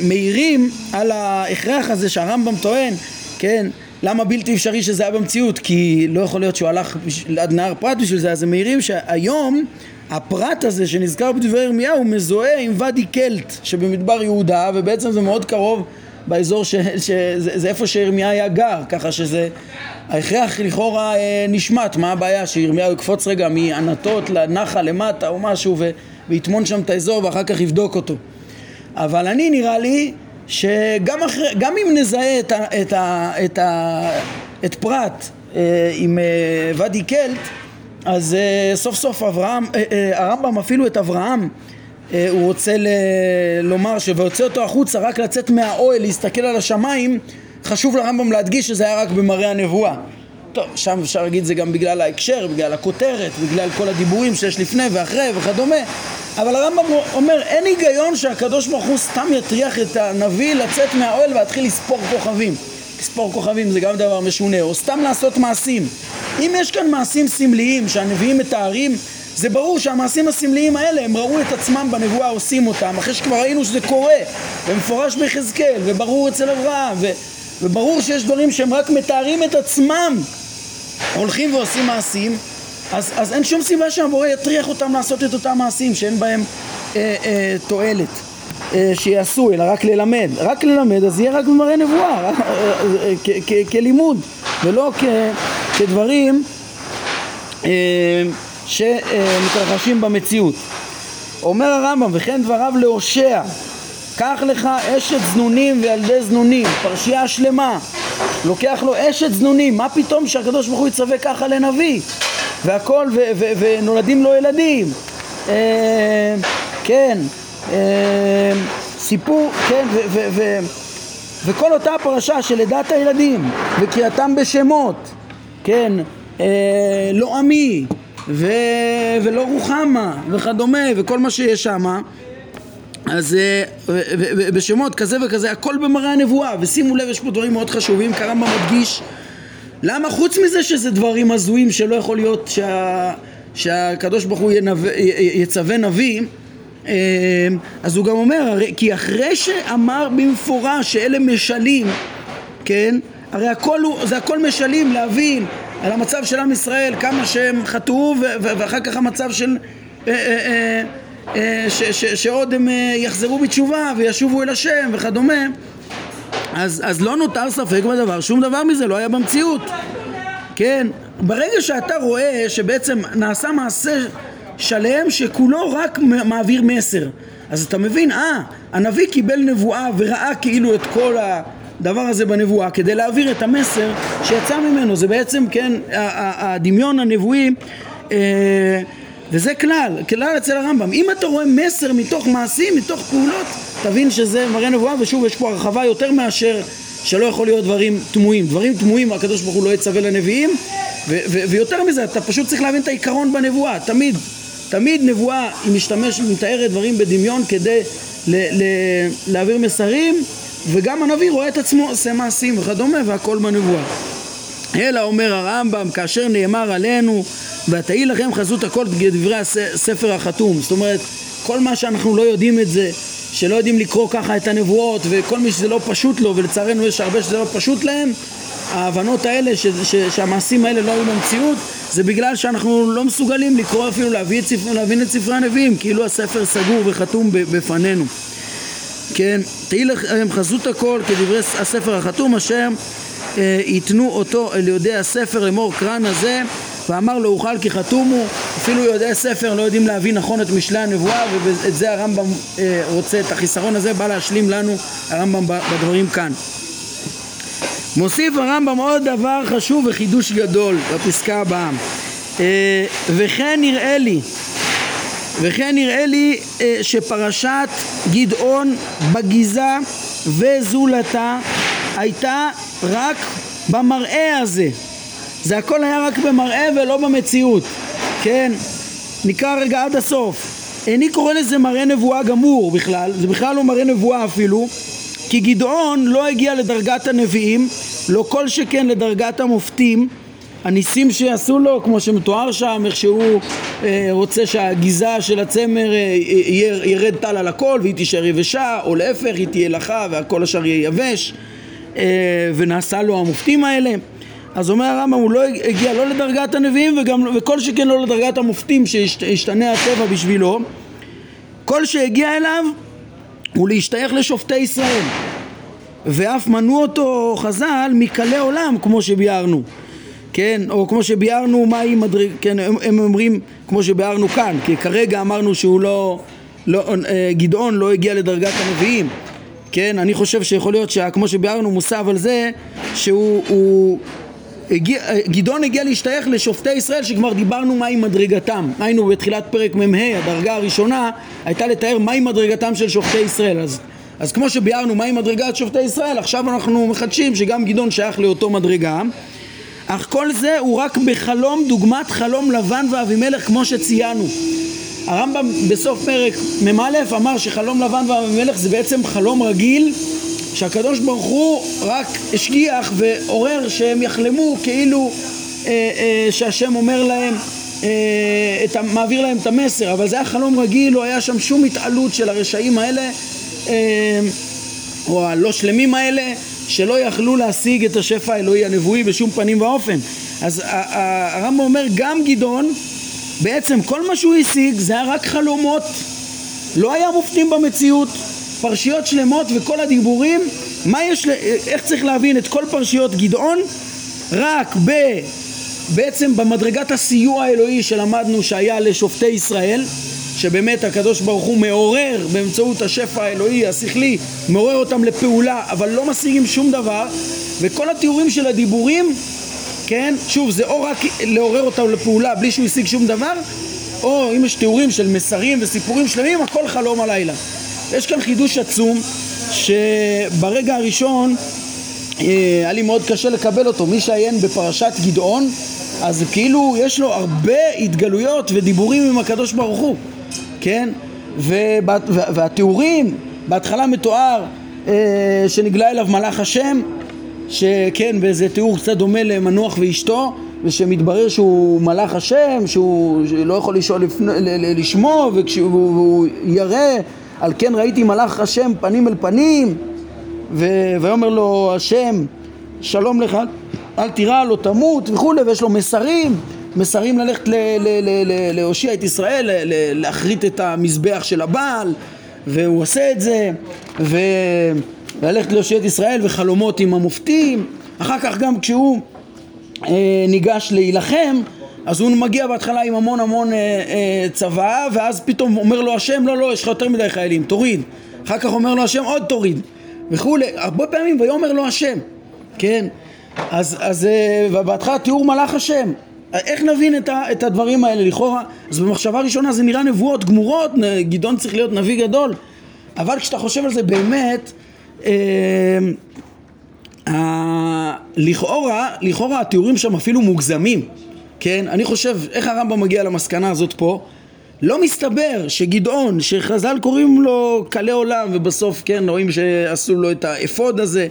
מעירים על ההכרח הזה שהרמב"ם טוען, כן? למה בלתי אפשרי שזה היה במציאות? כי לא יכול להיות שהוא הלך עד נהר פרת בשביל זה, אז הם מעירים שהיום הפרט הזה שנזכר בדברי ירמיהו מזוהה עם ואדי קלט שבמדבר יהודה ובעצם זה מאוד קרוב באזור שזה איפה שירמיה היה גר ככה שזה ההכרח לכאורה אה, נשמט. מה הבעיה? שירמיהו יקפוץ רגע מענתות לנחל למטה או משהו ו, ויטמון שם את האזור ואחר כך יבדוק אותו. אבל אני נראה לי שגם אחרי, גם אם נזהה את, ה, את, ה, את, ה, את פרט אה, עם אה, ואדי קלט אז uh, סוף סוף אברהם, uh, uh, הרמב"ם אפילו את אברהם הוא רוצה ל- לומר שויוצא אותו החוצה רק לצאת מהאוהל להסתכל על השמיים חשוב לרמב"ם להדגיש שזה היה רק במראה הנבואה טוב, שם אפשר להגיד זה גם בגלל ההקשר, בגלל הכותרת, בגלל כל הדיבורים שיש לפני ואחרי וכדומה אבל הרמב"ם אומר אין היגיון שהקדוש ברוך הוא סתם יטריח את הנביא לצאת מהאוהל ולהתחיל לספור כוכבים לספור כוכבים זה גם דבר משונה, או סתם לעשות מעשים. אם יש כאן מעשים סמליים שהנביאים מתארים, זה ברור שהמעשים הסמליים האלה הם ראו את עצמם בנבואה עושים אותם, אחרי שכבר ראינו שזה קורה, ומפורש ביחזקאל, וברור אצל אברהם, ו... וברור שיש דברים שהם רק מתארים את עצמם, הולכים ועושים מעשים, אז, אז אין שום סיבה שהבורא יטריח אותם לעשות את אותם מעשים שאין בהם אה, אה, תועלת. אה, שיעשו, אלא רק ללמד. רק ללמד, אז יהיה רק במראה נבואה, אה, אה, כלימוד, ולא כדברים שמתרחשים במציאות. אומר הרמב"ם, וכן דבריו להושע, קח לך אשת זנונים וילדי זנונים, פרשייה שלמה, לוקח לו אשת זנונים, מה פתאום שהקדוש ברוך הוא יצווה ככה לנביא, והכל, ונולדים לו ילדים, כן, אמ, סיפור, כן, ו- ו- ו- וכל אותה פרשה של לידת הילדים וקריאתם בשמות, כן, אה, לא עמי ו- ולא רוחמה וכדומה וכל מה שיש שם אז אה, בשמות כזה וכזה הכל במראה הנבואה. ושימו לב יש פה דברים מאוד חשובים קרמב"ם מדגיש. למה חוץ מזה שזה דברים הזויים שלא יכול להיות שה, שהקדוש ברוך הוא ינבא, יצווה נביא אז הוא גם אומר, כי אחרי שאמר במפורש שאלה משלים, כן? הרי הכל הוא, זה הכל משלים להבין על המצב של עם ישראל, כמה שהם חטאו ואחר כך המצב של... אה, אה, אה, ש, ש, שעוד הם יחזרו בתשובה וישובו אל השם וכדומה אז, אז לא נותר ספק בדבר, שום דבר מזה לא היה במציאות. כן, ברגע שאתה רואה שבעצם נעשה מעשה שלם שכולו רק מעביר מסר אז אתה מבין, אה, הנביא קיבל נבואה וראה כאילו את כל הדבר הזה בנבואה כדי להעביר את המסר שיצא ממנו. זה בעצם, כן, הדמיון הנבואי אה, וזה כלל, כלל אצל הרמב"ם. אם אתה רואה מסר מתוך מעשים, מתוך פעולות תבין שזה מראה נבואה ושוב יש פה הרחבה יותר מאשר שלא יכול להיות דברים תמוהים. דברים תמוהים הקדוש ברוך הוא לא יצווה לנביאים ויותר מזה אתה פשוט צריך להבין את העיקרון בנבואה. תמיד תמיד נבואה היא משתמשת, מתארת דברים בדמיון כדי ל- ל- להעביר מסרים וגם הנביא רואה את עצמו עושה מעשים וכדומה והכל בנבואה. אלא אומר הרמב"ם כאשר נאמר עלינו ותהי לכם חזות הכל דברי הספר החתום זאת אומרת כל מה שאנחנו לא יודעים את זה שלא יודעים לקרוא ככה את הנבואות וכל מי שזה לא פשוט לו ולצערנו יש הרבה שזה לא פשוט להם ההבנות האלה ש, ש, שהמעשים האלה לא היו במציאות זה בגלל שאנחנו לא מסוגלים לקרוא אפילו להבין את ספרי הנביאים כאילו הספר סגור וחתום בפנינו כן, תהי לכם חזות הכל כדברי הספר החתום אשר אה, ייתנו אותו אל יודעי הספר לאמור קרן הזה ואמר לו אוכל כי חתום הוא אפילו יודעי ספר לא יודעים להבין נכון את משלי הנבואה ואת זה הרמב"ם אה, רוצה את החיסרון הזה בא להשלים לנו הרמב"ם בדברים כאן. מוסיף הרמב"ם עוד דבר חשוב וחידוש גדול בפסקה הבאה. אה, וכן נראה לי וכן נראה לי אה, שפרשת גדעון בגיזה וזולתה הייתה רק במראה הזה. זה הכל היה רק במראה ולא במציאות. כן נקרא רגע עד הסוף. איני קורא לזה מראה נבואה גמור בכלל זה בכלל לא מראה נבואה אפילו כי גדעון לא הגיע לדרגת הנביאים לא כל שכן לדרגת המופתים הניסים שיעשו לו כמו שמתואר שם איך שהוא אה, רוצה שהגיזה של הצמר אה, ירד טל על הכל והיא תישאר יבשה או להפך היא תהיה לחה והכל השאר יהיה יבש אה, ונעשה לו המופתים האלה. אז אומר הרמב"ם הוא לא הגיע לא לדרגת הנביאים וגם, וכל שכן לא לדרגת המופתים שישתנה הטבע בשבילו כל שהגיע אליו הוא להשתייך לשופטי ישראל. ואף מנעו אותו חז"ל מקלי עולם כמו שביארנו כן, או כמו שביארנו מהי מדרג... כן, הם, הם אומרים כמו שביארנו כאן כי כרגע אמרנו שהוא לא, לא אה, גדעון לא הגיע לדרגת הנביאים. כן, אני חושב שיכול להיות שכמו שביארנו מוסב על זה שהוא הוא, הגיע, גדעון הגיע להשתייך לשופטי ישראל שכבר דיברנו מהי מדרגתם. היינו בתחילת פרק מ"ה הדרגה הראשונה הייתה לתאר מהי מדרגתם של שופטי ישראל. אז, אז כמו שביארנו מהי מדרגת שופטי ישראל עכשיו אנחנו מחדשים שגם גדעון שייך לאותו מדרגה אך כל זה הוא רק בחלום דוגמת חלום לבן ואבימלך כמו שציינו. הרמב"ם בסוף פרק מ"א אמר שחלום לבן ואבימלך זה בעצם חלום רגיל שהקדוש ברוך הוא רק השגיח ועורר שהם יחלמו כאילו אה, אה, שהשם אומר להם אה, את, מעביר להם את המסר. אבל זה היה חלום רגיל לא היה שם שום התעלות של הרשעים האלה אה, או הלא שלמים האלה שלא יכלו להשיג את השפע האלוהי הנבואי בשום פנים ואופן. אז הרמב"ם אומר גם גדעון בעצם כל מה שהוא השיג זה היה רק חלומות. לא היה מופתים במציאות. פרשיות שלמות וכל הדיבורים מה יש, איך צריך להבין את כל פרשיות גדעון רק ב... בעצם במדרגת הסיוע האלוהי שלמדנו שהיה לשופטי ישראל שבאמת הקדוש ברוך הוא מעורר באמצעות השפע האלוהי השכלי מעורר אותם לפעולה אבל לא משיגים שום דבר וכל התיאורים של הדיבורים כן שוב זה או רק לעורר אותם לפעולה בלי שהוא השיג שום דבר או אם יש תיאורים של מסרים וסיפורים שלמים הכל חלום הלילה. יש כאן חידוש עצום שברגע הראשון אה, היה לי מאוד קשה לקבל אותו. מי שעיין בפרשת גדעון אז כאילו יש לו הרבה התגלויות ודיבורים עם הקדוש ברוך הוא כן? ובה, והתיאורים בהתחלה מתואר אה, שנגלה אליו מלאך השם שכן באיזה תיאור קצת דומה למנוח ואשתו ושמתברר שהוא מלאך השם, שהוא לא יכול לשאול לפני, לשמו, וכשהוא ירא, על כן ראיתי מלאך השם פנים אל פנים, ויאמר לו השם, שלום לך, אל תירא, לא תמות וכולי, ויש לו מסרים, מסרים ללכת להושיע את ישראל, להכרית את המזבח של הבעל, והוא עושה את זה, וללכת להושיע את ישראל, וחלומות עם המופתים, אחר כך גם כשהוא אה, ניגש להילחם, אז הוא מגיע בהתחלה עם המון המון אה, אה, צבא, ואז פתאום אומר לו השם, לא, לא, יש לך יותר מדי חיילים, תוריד. אחר כך אומר לו השם, עוד תוריד. וכולי, הרבה פעמים ויאמר לו השם, כן? אז, אז אה, בהתחלה תיאור מלאך השם. איך נבין את, ה, את הדברים האלה לכאורה? אז במחשבה ראשונה זה נראה נבואות גמורות, גדעון צריך להיות נביא גדול, אבל כשאתה חושב על זה באמת, אה, אה, לכאורה, לכאורה התיאורים שם אפילו מוגזמים, כן? אני חושב, איך הרמב"ם מגיע למסקנה הזאת פה? לא מסתבר שגדעון, שחז"ל קוראים לו קלה עולם, ובסוף, כן, רואים שעשו לו את האפוד הזה,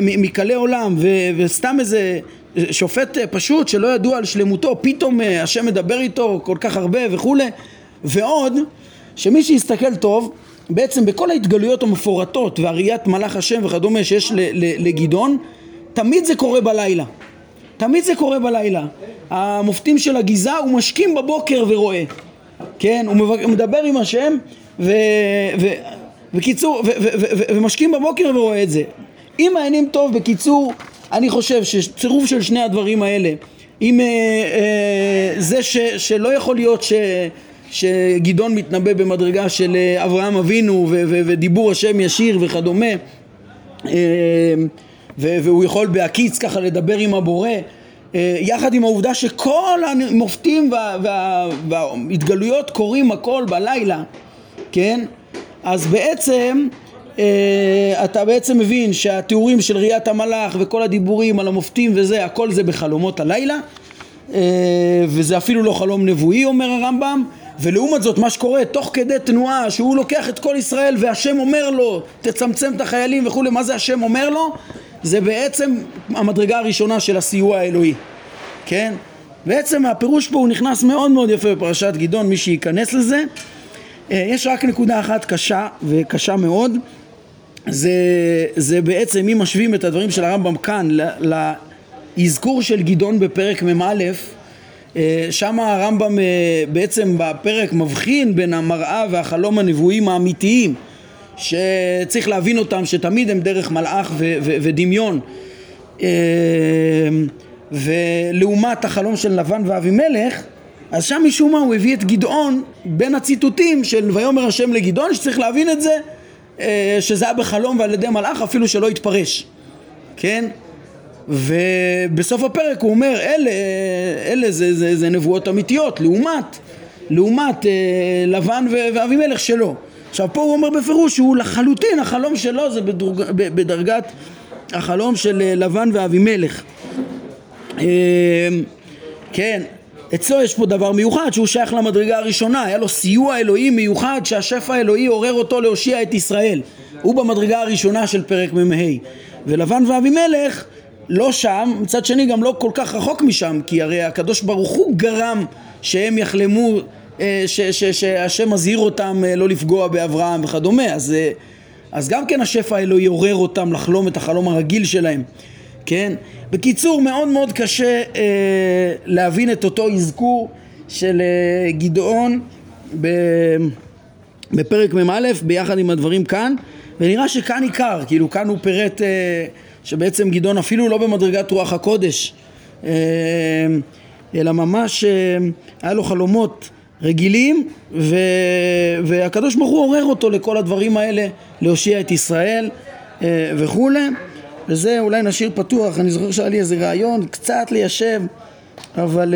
מקלה עולם, ו, וסתם איזה שופט פשוט שלא ידוע על שלמותו, פתאום אה, השם מדבר איתו כל כך הרבה וכולי, ועוד, שמי שיסתכל טוב, בעצם בכל ההתגלויות המפורטות והראיית מלאך השם וכדומה שיש לגדעון, תמיד זה קורה בלילה. תמיד זה קורה בלילה. המופתים של הגיזה, הוא משכים בבוקר ורואה. כן, הוא מדבר עם השם, ו... ו... בקיצור. ו... ומשכים בבוקר ורואה את זה. אם מעיינים טוב, בקיצור, אני חושב שצירוף של שני הדברים האלה, אם אה, אה, זה ש... שלא יכול להיות ש... שגדעון מתנבא במדרגה של אה, אברהם אבינו ו- ו- ודיבור השם ישיר וכדומה אה, והוא יכול בהקיץ ככה לדבר עם הבורא אה, יחד עם העובדה שכל המופתים וה- וה- וההתגלויות קורים הכל בלילה כן? אז בעצם אתה בעצם מבין שהתיאורים של ראיית המלאך וכל הדיבורים על המופתים וזה הכל זה בחלומות הלילה וזה אפילו לא חלום נבואי אומר הרמב"ם ולעומת זאת מה שקורה תוך כדי תנועה שהוא לוקח את כל ישראל והשם אומר לו תצמצם את החיילים וכולי מה זה השם אומר לו? זה בעצם המדרגה הראשונה של הסיוע האלוהי כן? בעצם הפירוש פה הוא נכנס מאוד מאוד יפה בפרשת גדעון מי שייכנס לזה אה, יש רק נקודה אחת קשה וקשה מאוד זה, זה בעצם אם משווים את הדברים של הרמב"ם כאן לאזכור של גדעון בפרק מ"א אה, שם הרמב"ם אה, בעצם בפרק מבחין בין המראה והחלום הנבואיים האמיתיים שצריך להבין אותם שתמיד הם דרך מלאך ו- ו- ודמיון. אה, ולעומת החלום של לבן ואבימלך אז שם משום מה הוא הביא את גדעון בין הציטוטים של ויאמר השם לגדעון שצריך להבין את זה שזה היה בחלום ועל ידי מלאך אפילו שלא התפרש כן? ובסוף הפרק הוא אומר אלה, אלה זה, זה, זה נבואות אמיתיות לעומת, לעומת אה, לבן ואבימלך שלו. עכשיו פה הוא אומר בפירוש שהוא לחלוטין החלום שלו זה בדרג, בדרגת החלום של אה, לבן ואבימלך. אה, כן אצלו יש פה דבר מיוחד שהוא שייך למדרגה הראשונה. היה לו סיוע אלוהי מיוחד שהשפע האלוהי עורר אותו להושיע את ישראל. הוא במדרגה הראשונה של פרק מ"ה. ולבן ואבימלך לא שם, מצד שני גם לא כל כך רחוק משם, כי הרי הקדוש ברוך הוא גרם שהם יחלמו, אה, שהשם מזהיר אותם אה, לא לפגוע באברהם וכדומה, אז, אה, אז גם כן השפע האלוהי עורר אותם לחלום את החלום הרגיל שלהם, כן? בקיצור, מאוד מאוד קשה אה, להבין את אותו אזכור של אה, גדעון ב, בפרק מ"א ביחד עם הדברים כאן, ונראה שכאן עיקר, כאילו כאן הוא פירט אה, שבעצם גדעון אפילו לא במדרגת רוח הקודש אה, אלא ממש אה, היה לו חלומות רגילים ו... והקדוש ברוך הוא עורר אותו לכל הדברים האלה להושיע את ישראל אה, וכולי וזה אולי נשאיר פתוח, אני זוכר שהיה לי איזה רעיון קצת ליישב אבל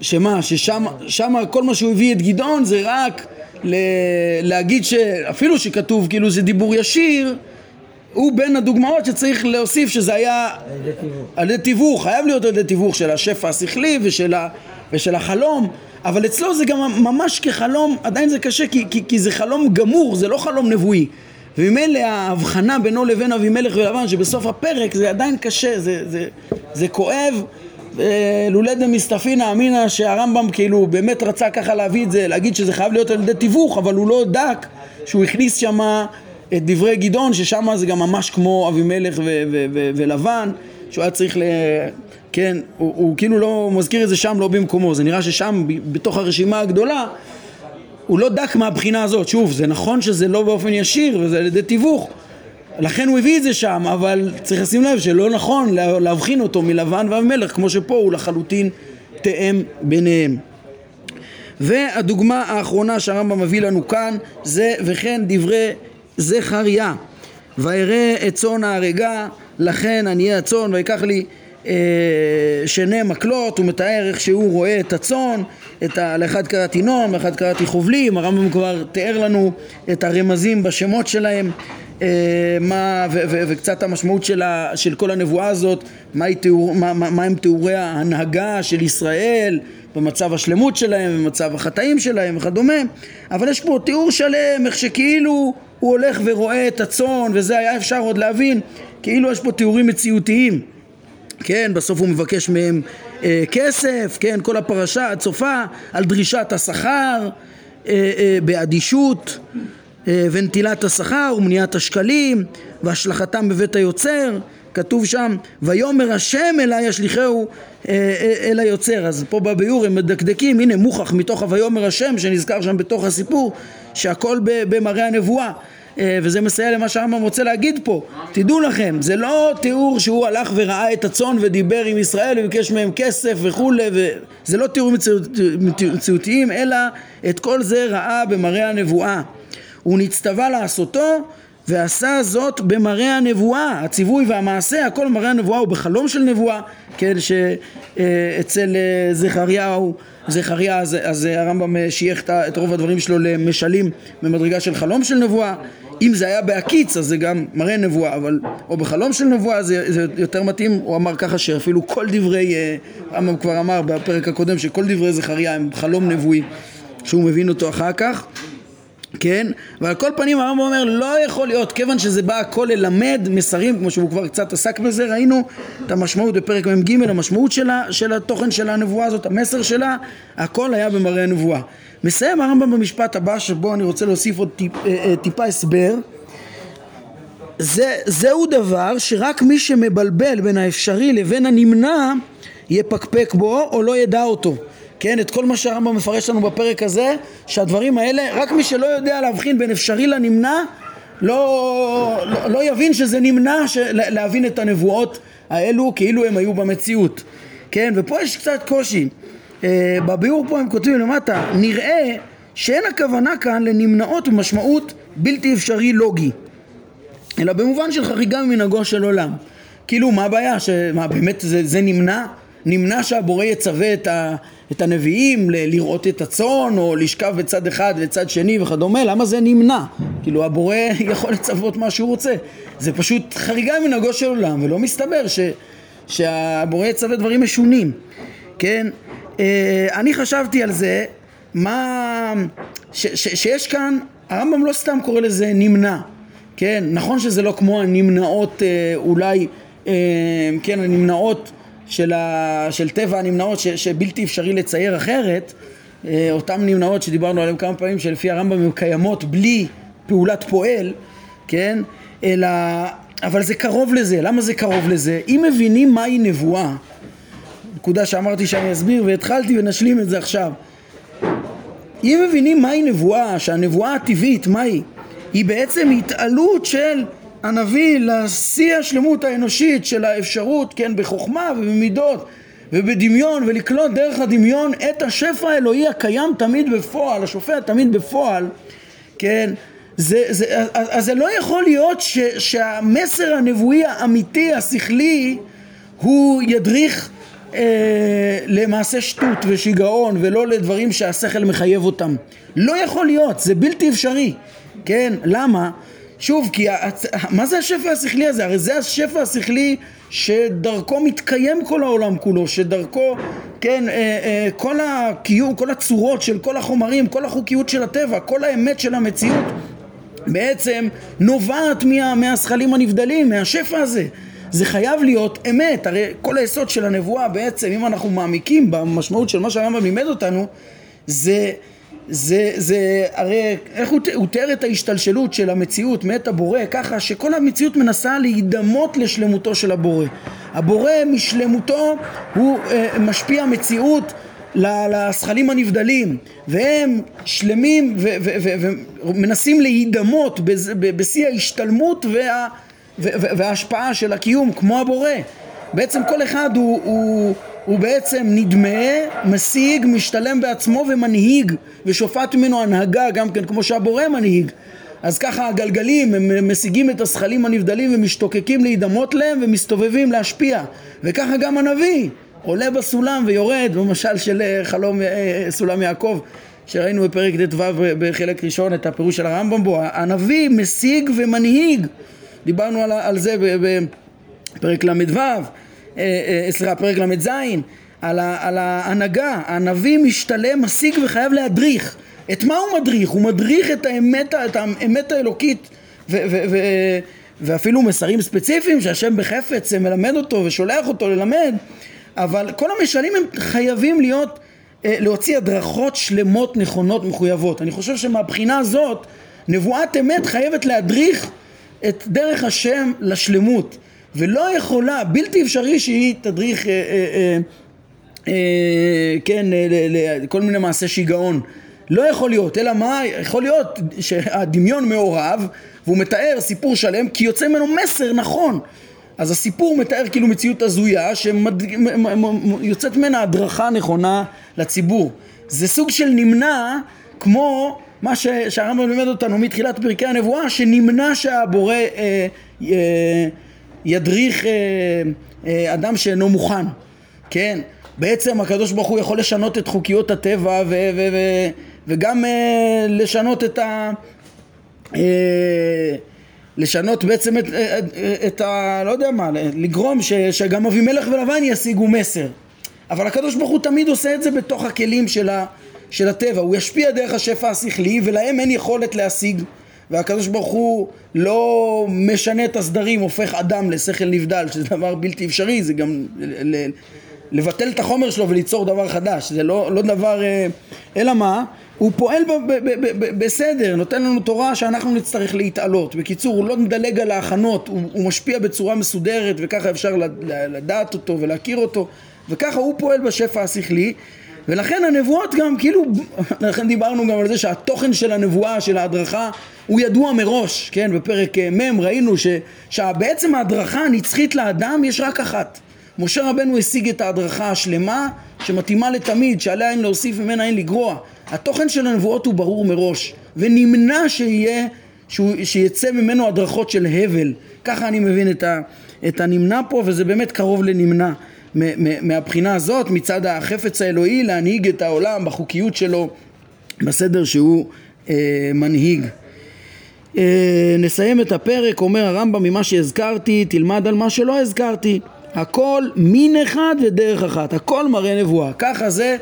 שמה, ששם כל מה שהוא הביא את גדעון זה רק ל... להגיד שאפילו שכתוב כאילו זה דיבור ישיר הוא בין הדוגמאות שצריך להוסיף שזה היה על ידי תיווך, חייב להיות על ידי תיווך של השפע השכלי ושל, ה, ושל החלום אבל אצלו זה גם ממש כחלום, עדיין זה קשה כי, כי, כי זה חלום גמור, זה לא חלום נבואי וממילא ההבחנה בינו לבין אבימלך ולבן שבסוף הפרק זה עדיין קשה, זה, זה, זה כואב. לולא דמסתפינא אמינא שהרמב"ם כאילו באמת רצה ככה להביא את זה, להגיד שזה חייב להיות על ידי תיווך, אבל הוא לא דק שהוא הכניס שמה את דברי גדעון, ששם זה גם ממש כמו אבימלך ולבן, שהוא היה צריך ל... כן, הוא, הוא כאילו לא מזכיר את זה שם לא במקומו, זה נראה ששם בתוך הרשימה הגדולה הוא לא דק מהבחינה הזאת, שוב, זה נכון שזה לא באופן ישיר וזה על ידי תיווך. לכן הוא הביא את זה שם, אבל צריך לשים לב שלא נכון להבחין אותו מלבן ואבימלך, כמו שפה הוא לחלוטין תאם ביניהם. והדוגמה האחרונה שהרמב"ם מביא לנו כאן זה וכן דברי זכריה. וירא את צאן ההרגה לכן עניי הצאן ויקח לי אה, שני מקלות הוא מתאר איך שהוא רואה את הצאן את ה... לאחד קראתי נועם לאחד קראתי חובלים הרמב"ם כבר תיאר לנו את הרמזים בשמות שלהם אה, מה, ו, ו, וקצת המשמעות של, ה, של כל הנבואה הזאת, מה, תיאור, מה, מה, מה הם תיאורי ההנהגה של ישראל במצב השלמות שלהם, במצב החטאים שלהם וכדומה, אבל יש פה תיאור שלם, איך שכאילו הוא הולך ורואה את הצאן, וזה היה אפשר עוד להבין, כאילו יש פה תיאורים מציאותיים, כן, בסוף הוא מבקש מהם אה, כסף, כן, כל הפרשה עד סופה, על דרישת השכר, אה, אה, באדישות אה, ונטילת השכר ומניעת השקלים והשלכתם בבית היוצר כתוב שם ויאמר השם אלי ישליכהו אה, אה, אל היוצר. אז פה בביאור הם מדקדקים הנה מוכח מתוך הויאמר השם שנזכר שם בתוך הסיפור שהכל במראה הנבואה וזה מסייע למה שהרמב"ם רוצה להגיד פה. תדעו לכם זה לא תיאור שהוא הלך וראה את הצאן ודיבר עם ישראל וביקש מהם כסף וכולי וזה לא תיאורים מציאותיים אלא את כל זה ראה במראה הנבואה. הוא נצטווה לעשותו ועשה זאת במראה הנבואה, הציווי והמעשה, הכל במראה הנבואה הוא בחלום של נבואה, כן, שאצל אה, זכריהו, זכריה, אז, אז הרמב"ם שייך את רוב הדברים שלו למשלים במדרגה של חלום של נבואה, אם זה היה בהקיץ אז זה גם מראה נבואה, אבל או בחלום של נבואה זה, זה יותר מתאים, הוא אמר ככה שאפילו כל דברי, אה, הרמב"ם כבר אמר בפרק הקודם שכל דברי זכריה הם חלום נבואי שהוא מבין אותו אחר כך כן? ועל כל פנים הרמב"ם אומר לא יכול להיות כיוון שזה בא הכל ללמד מסרים כמו שהוא כבר קצת עסק בזה ראינו את המשמעות בפרק מ"ג המשמעות שלה, של התוכן של הנבואה הזאת המסר שלה הכל היה במראה הנבואה. מסיים הרמב"ם במשפט הבא שבו אני רוצה להוסיף עוד טיפ, אה, אה, טיפה הסבר. זה, זהו דבר שרק מי שמבלבל בין האפשרי לבין הנמנע יפקפק בו או לא ידע אותו כן, את כל מה שהרמב"ם מפרש לנו בפרק הזה, שהדברים האלה, רק מי שלא יודע להבחין בין אפשרי לנמנע, לא, לא, לא יבין שזה נמנע של, להבין את הנבואות האלו כאילו הם היו במציאות. כן, ופה יש קצת קושי. אה, בביאור פה הם כותבים למטה, נראה שאין הכוונה כאן לנמנעות במשמעות בלתי אפשרי לוגי, אלא במובן של חריגה ממנהגו של עולם. כאילו, מה הבעיה? שמה, באמת זה, זה נמנע? נמנע שהבורא יצווה את, ה, את הנביאים לראות את הצאן או לשכב בצד אחד וצד שני וכדומה, למה זה נמנע? כאילו הבורא יכול לצוות מה שהוא רוצה. זה פשוט חריגה מנהגו של עולם ולא מסתבר ש, שהבורא יצווה דברים משונים, כן? אה, אני חשבתי על זה, מה... ש, ש, שיש כאן, הרמב"ם לא סתם קורא לזה נמנע, כן? נכון שזה לא כמו הנמנעות אה, אולי, אה, כן, הנמנעות של, ה, של טבע הנמנעות ש, שבלתי אפשרי לצייר אחרת, אה, אותן נמנעות שדיברנו עליהן כמה פעמים שלפי הרמב"ם הן קיימות בלי פעולת פועל, כן? אלא, אבל זה קרוב לזה, למה זה קרוב לזה? אם מבינים מהי נבואה, נקודה שאמרתי שאני אסביר והתחלתי ונשלים את זה עכשיו אם מבינים מהי נבואה, שהנבואה הטבעית, מהי? היא בעצם התעלות של הנביא לשיא השלמות האנושית של האפשרות, כן, בחוכמה ובמידות ובדמיון ולקלוט דרך הדמיון את השפע האלוהי הקיים תמיד בפועל, השופע תמיד בפועל, כן, זה, זה, אז, זה לא יכול להיות ש, שהמסר הנבואי האמיתי, השכלי, הוא ידריך אה, למעשה שטות ושיגעון ולא לדברים שהשכל מחייב אותם. לא יכול להיות, זה בלתי אפשרי, כן? למה? שוב, כי מה זה השפע השכלי הזה? הרי זה השפע השכלי שדרכו מתקיים כל העולם כולו, שדרכו, כן, אה, אה, כל הקיום, כל הצורות של כל החומרים, כל החוקיות של הטבע, כל האמת של המציאות בעצם נובעת מה, מהזכלים הנבדלים, מהשפע הזה. זה חייב להיות אמת, הרי כל היסוד של הנבואה בעצם, אם אנחנו מעמיקים במשמעות של מה שהרמב"ם לימד אותנו, זה, זה, זה, הרי איך הוא, הוא תיאר את ההשתלשלות של המציאות מאת הבורא ככה שכל המציאות מנסה להידמות לשלמותו של הבורא. הבורא משלמותו הוא אה, משפיע מציאות לזכלים הנבדלים והם שלמים ומנסים להידמות בשיא ההשתלמות וה, וההשפעה של הקיום כמו הבורא בעצם כל אחד הוא, הוא, הוא בעצם נדמה, משיג, משתלם בעצמו ומנהיג ושופט ממנו הנהגה גם כן כמו שהבורא מנהיג. אז ככה הגלגלים הם משיגים את הזכלים הנבדלים ומשתוקקים להידמות להם ומסתובבים להשפיע. וככה גם הנביא עולה בסולם ויורד, במשל של אה, חלום אה, סולם יעקב שראינו בפרק ט"ו בחלק ראשון את הפירוש של הרמב"ם בו, הנביא משיג ומנהיג, דיברנו על, על זה בפרק ל"ו, אה, סליחה, פרק ל"ז, על, על ההנהגה, הנביא משתלם, משיג וחייב להדריך. את מה הוא מדריך? הוא מדריך את האמת, את האמת האלוקית ו, ו, ו, ואפילו מסרים ספציפיים שהשם בחפץ מלמד אותו ושולח אותו ללמד אבל כל המשלים הם חייבים להיות, אה, להוציא הדרכות שלמות, נכונות, מחויבות. אני חושב שמבחינה הזאת, נבואת אמת חייבת להדריך את דרך השם לשלמות, ולא יכולה, בלתי אפשרי שהיא תדריך, אה, אה, אה, כן, לכל מיני מעשי שיגעון. לא יכול להיות, אלא מה? יכול להיות שהדמיון מעורב והוא מתאר סיפור שלם כי יוצא ממנו מסר נכון אז הסיפור מתאר כאילו מציאות הזויה שיוצאת ממנה הדרכה נכונה לציבור. זה סוג של נמנע כמו מה שהרמב"ם לימד אותנו מתחילת פרקי הנבואה שנמנע שהבורא אה, אה, ידריך אה, אה, אדם שאינו מוכן, כן? בעצם הקדוש ברוך הוא יכול לשנות את חוקיות הטבע ו- ו- ו- וגם אה, לשנות את ה... אה, לשנות בעצם את, את, את ה... לא יודע מה, לגרום ש, שגם אבימלך ולבן ישיגו מסר. אבל הקדוש ברוך הוא תמיד עושה את זה בתוך הכלים של, ה, של הטבע. הוא ישפיע דרך השפע השכלי ולהם אין יכולת להשיג. והקדוש ברוך הוא לא משנה את הסדרים, הופך אדם לשכל נבדל, שזה דבר בלתי אפשרי, זה גם לבטל את החומר שלו וליצור דבר חדש, זה לא, לא דבר... אה, אלא מה? הוא פועל ב- ב- ב- בסדר, נותן לנו תורה שאנחנו נצטרך להתעלות. בקיצור, הוא לא מדלג על ההכנות, הוא, הוא משפיע בצורה מסודרת וככה אפשר לדעת אותו ולהכיר אותו וככה הוא פועל בשפע השכלי ולכן הנבואות גם כאילו, לכן דיברנו גם על זה שהתוכן של הנבואה, של ההדרכה, הוא ידוע מראש, כן? בפרק אה, מ' ראינו ש, שבעצם ההדרכה הנצחית לאדם יש רק אחת. משה רבנו השיג את ההדרכה השלמה שמתאימה לתמיד, שעליה אין להוסיף ממנה אין לגרוע. התוכן של הנבואות הוא ברור מראש, ונמנע שיהיה, שהוא, שיצא ממנו הדרכות של הבל. ככה אני מבין את, ה, את הנמנע פה, וזה באמת קרוב לנמנע. מהבחינה הזאת, מצד החפץ האלוהי, להנהיג את העולם בחוקיות שלו, בסדר שהוא אה, מנהיג. אה, נסיים את הפרק, אומר הרמב"ם, ממה שהזכרתי, תלמד על מה שלא הזכרתי. הכל מין אחד ודרך אחת, הכל מראה נבואה. ככה זה,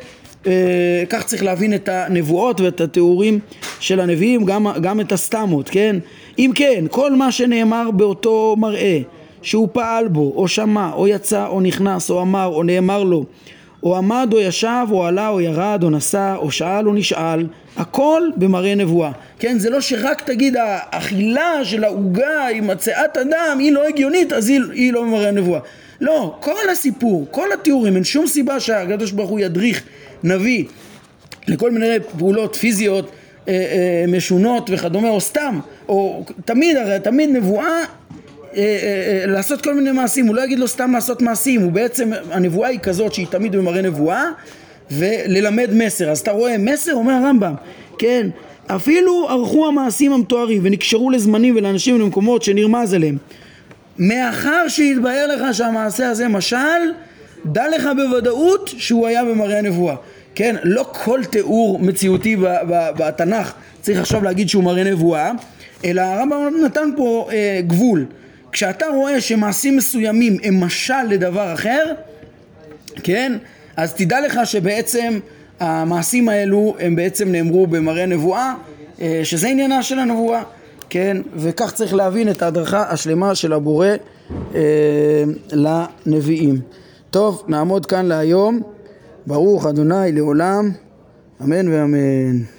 אה, כך צריך להבין את הנבואות ואת התיאורים של הנביאים, גם, גם את הסתמות, כן? אם כן, כל מה שנאמר באותו מראה, שהוא פעל בו, או שמע, או יצא, או נכנס, או אמר, או נאמר לו, או עמד, או ישב, או עלה, או ירד, או נסע, או שאל, או נשאל, הכל במראה נבואה. כן, זה לא שרק תגיד האכילה של העוגה עם הצעת אדם היא לא הגיונית, אז היא, היא לא במראה נבואה. לא, כל הסיפור, כל התיאורים, אין שום סיבה שהקדוש ברוך הוא ידריך נביא לכל מיני פעולות פיזיות אה, אה, משונות וכדומה, או סתם, או תמיד, הרי תמיד נבואה אה, אה, אה, לעשות כל מיני מעשים, הוא לא יגיד לו סתם לעשות מעשים, הוא בעצם, הנבואה היא כזאת שהיא תמיד במראה נבואה וללמד מסר, אז אתה רואה מסר, אומר הרמב"ם, כן, אפילו ערכו המעשים המתוארים ונקשרו לזמנים ולאנשים ולמקומות שנרמז עליהם מאחר שהתבהר לך שהמעשה הזה משל, דע לך בוודאות שהוא היה במראה הנבואה. כן, לא כל תיאור מציאותי בתנ"ך צריך עכשיו להגיד שהוא מראה נבואה, אלא הרמב"ם נתן פה אה, גבול. כשאתה רואה שמעשים מסוימים הם משל לדבר אחר, כן, אז תדע לך שבעצם המעשים האלו הם בעצם נאמרו במראה נבואה, אה, שזה עניינה של הנבואה. כן, וכך צריך להבין את ההדרכה השלמה של הבורא אה, לנביאים. טוב, נעמוד כאן להיום. ברוך אדוני לעולם, אמן ואמן.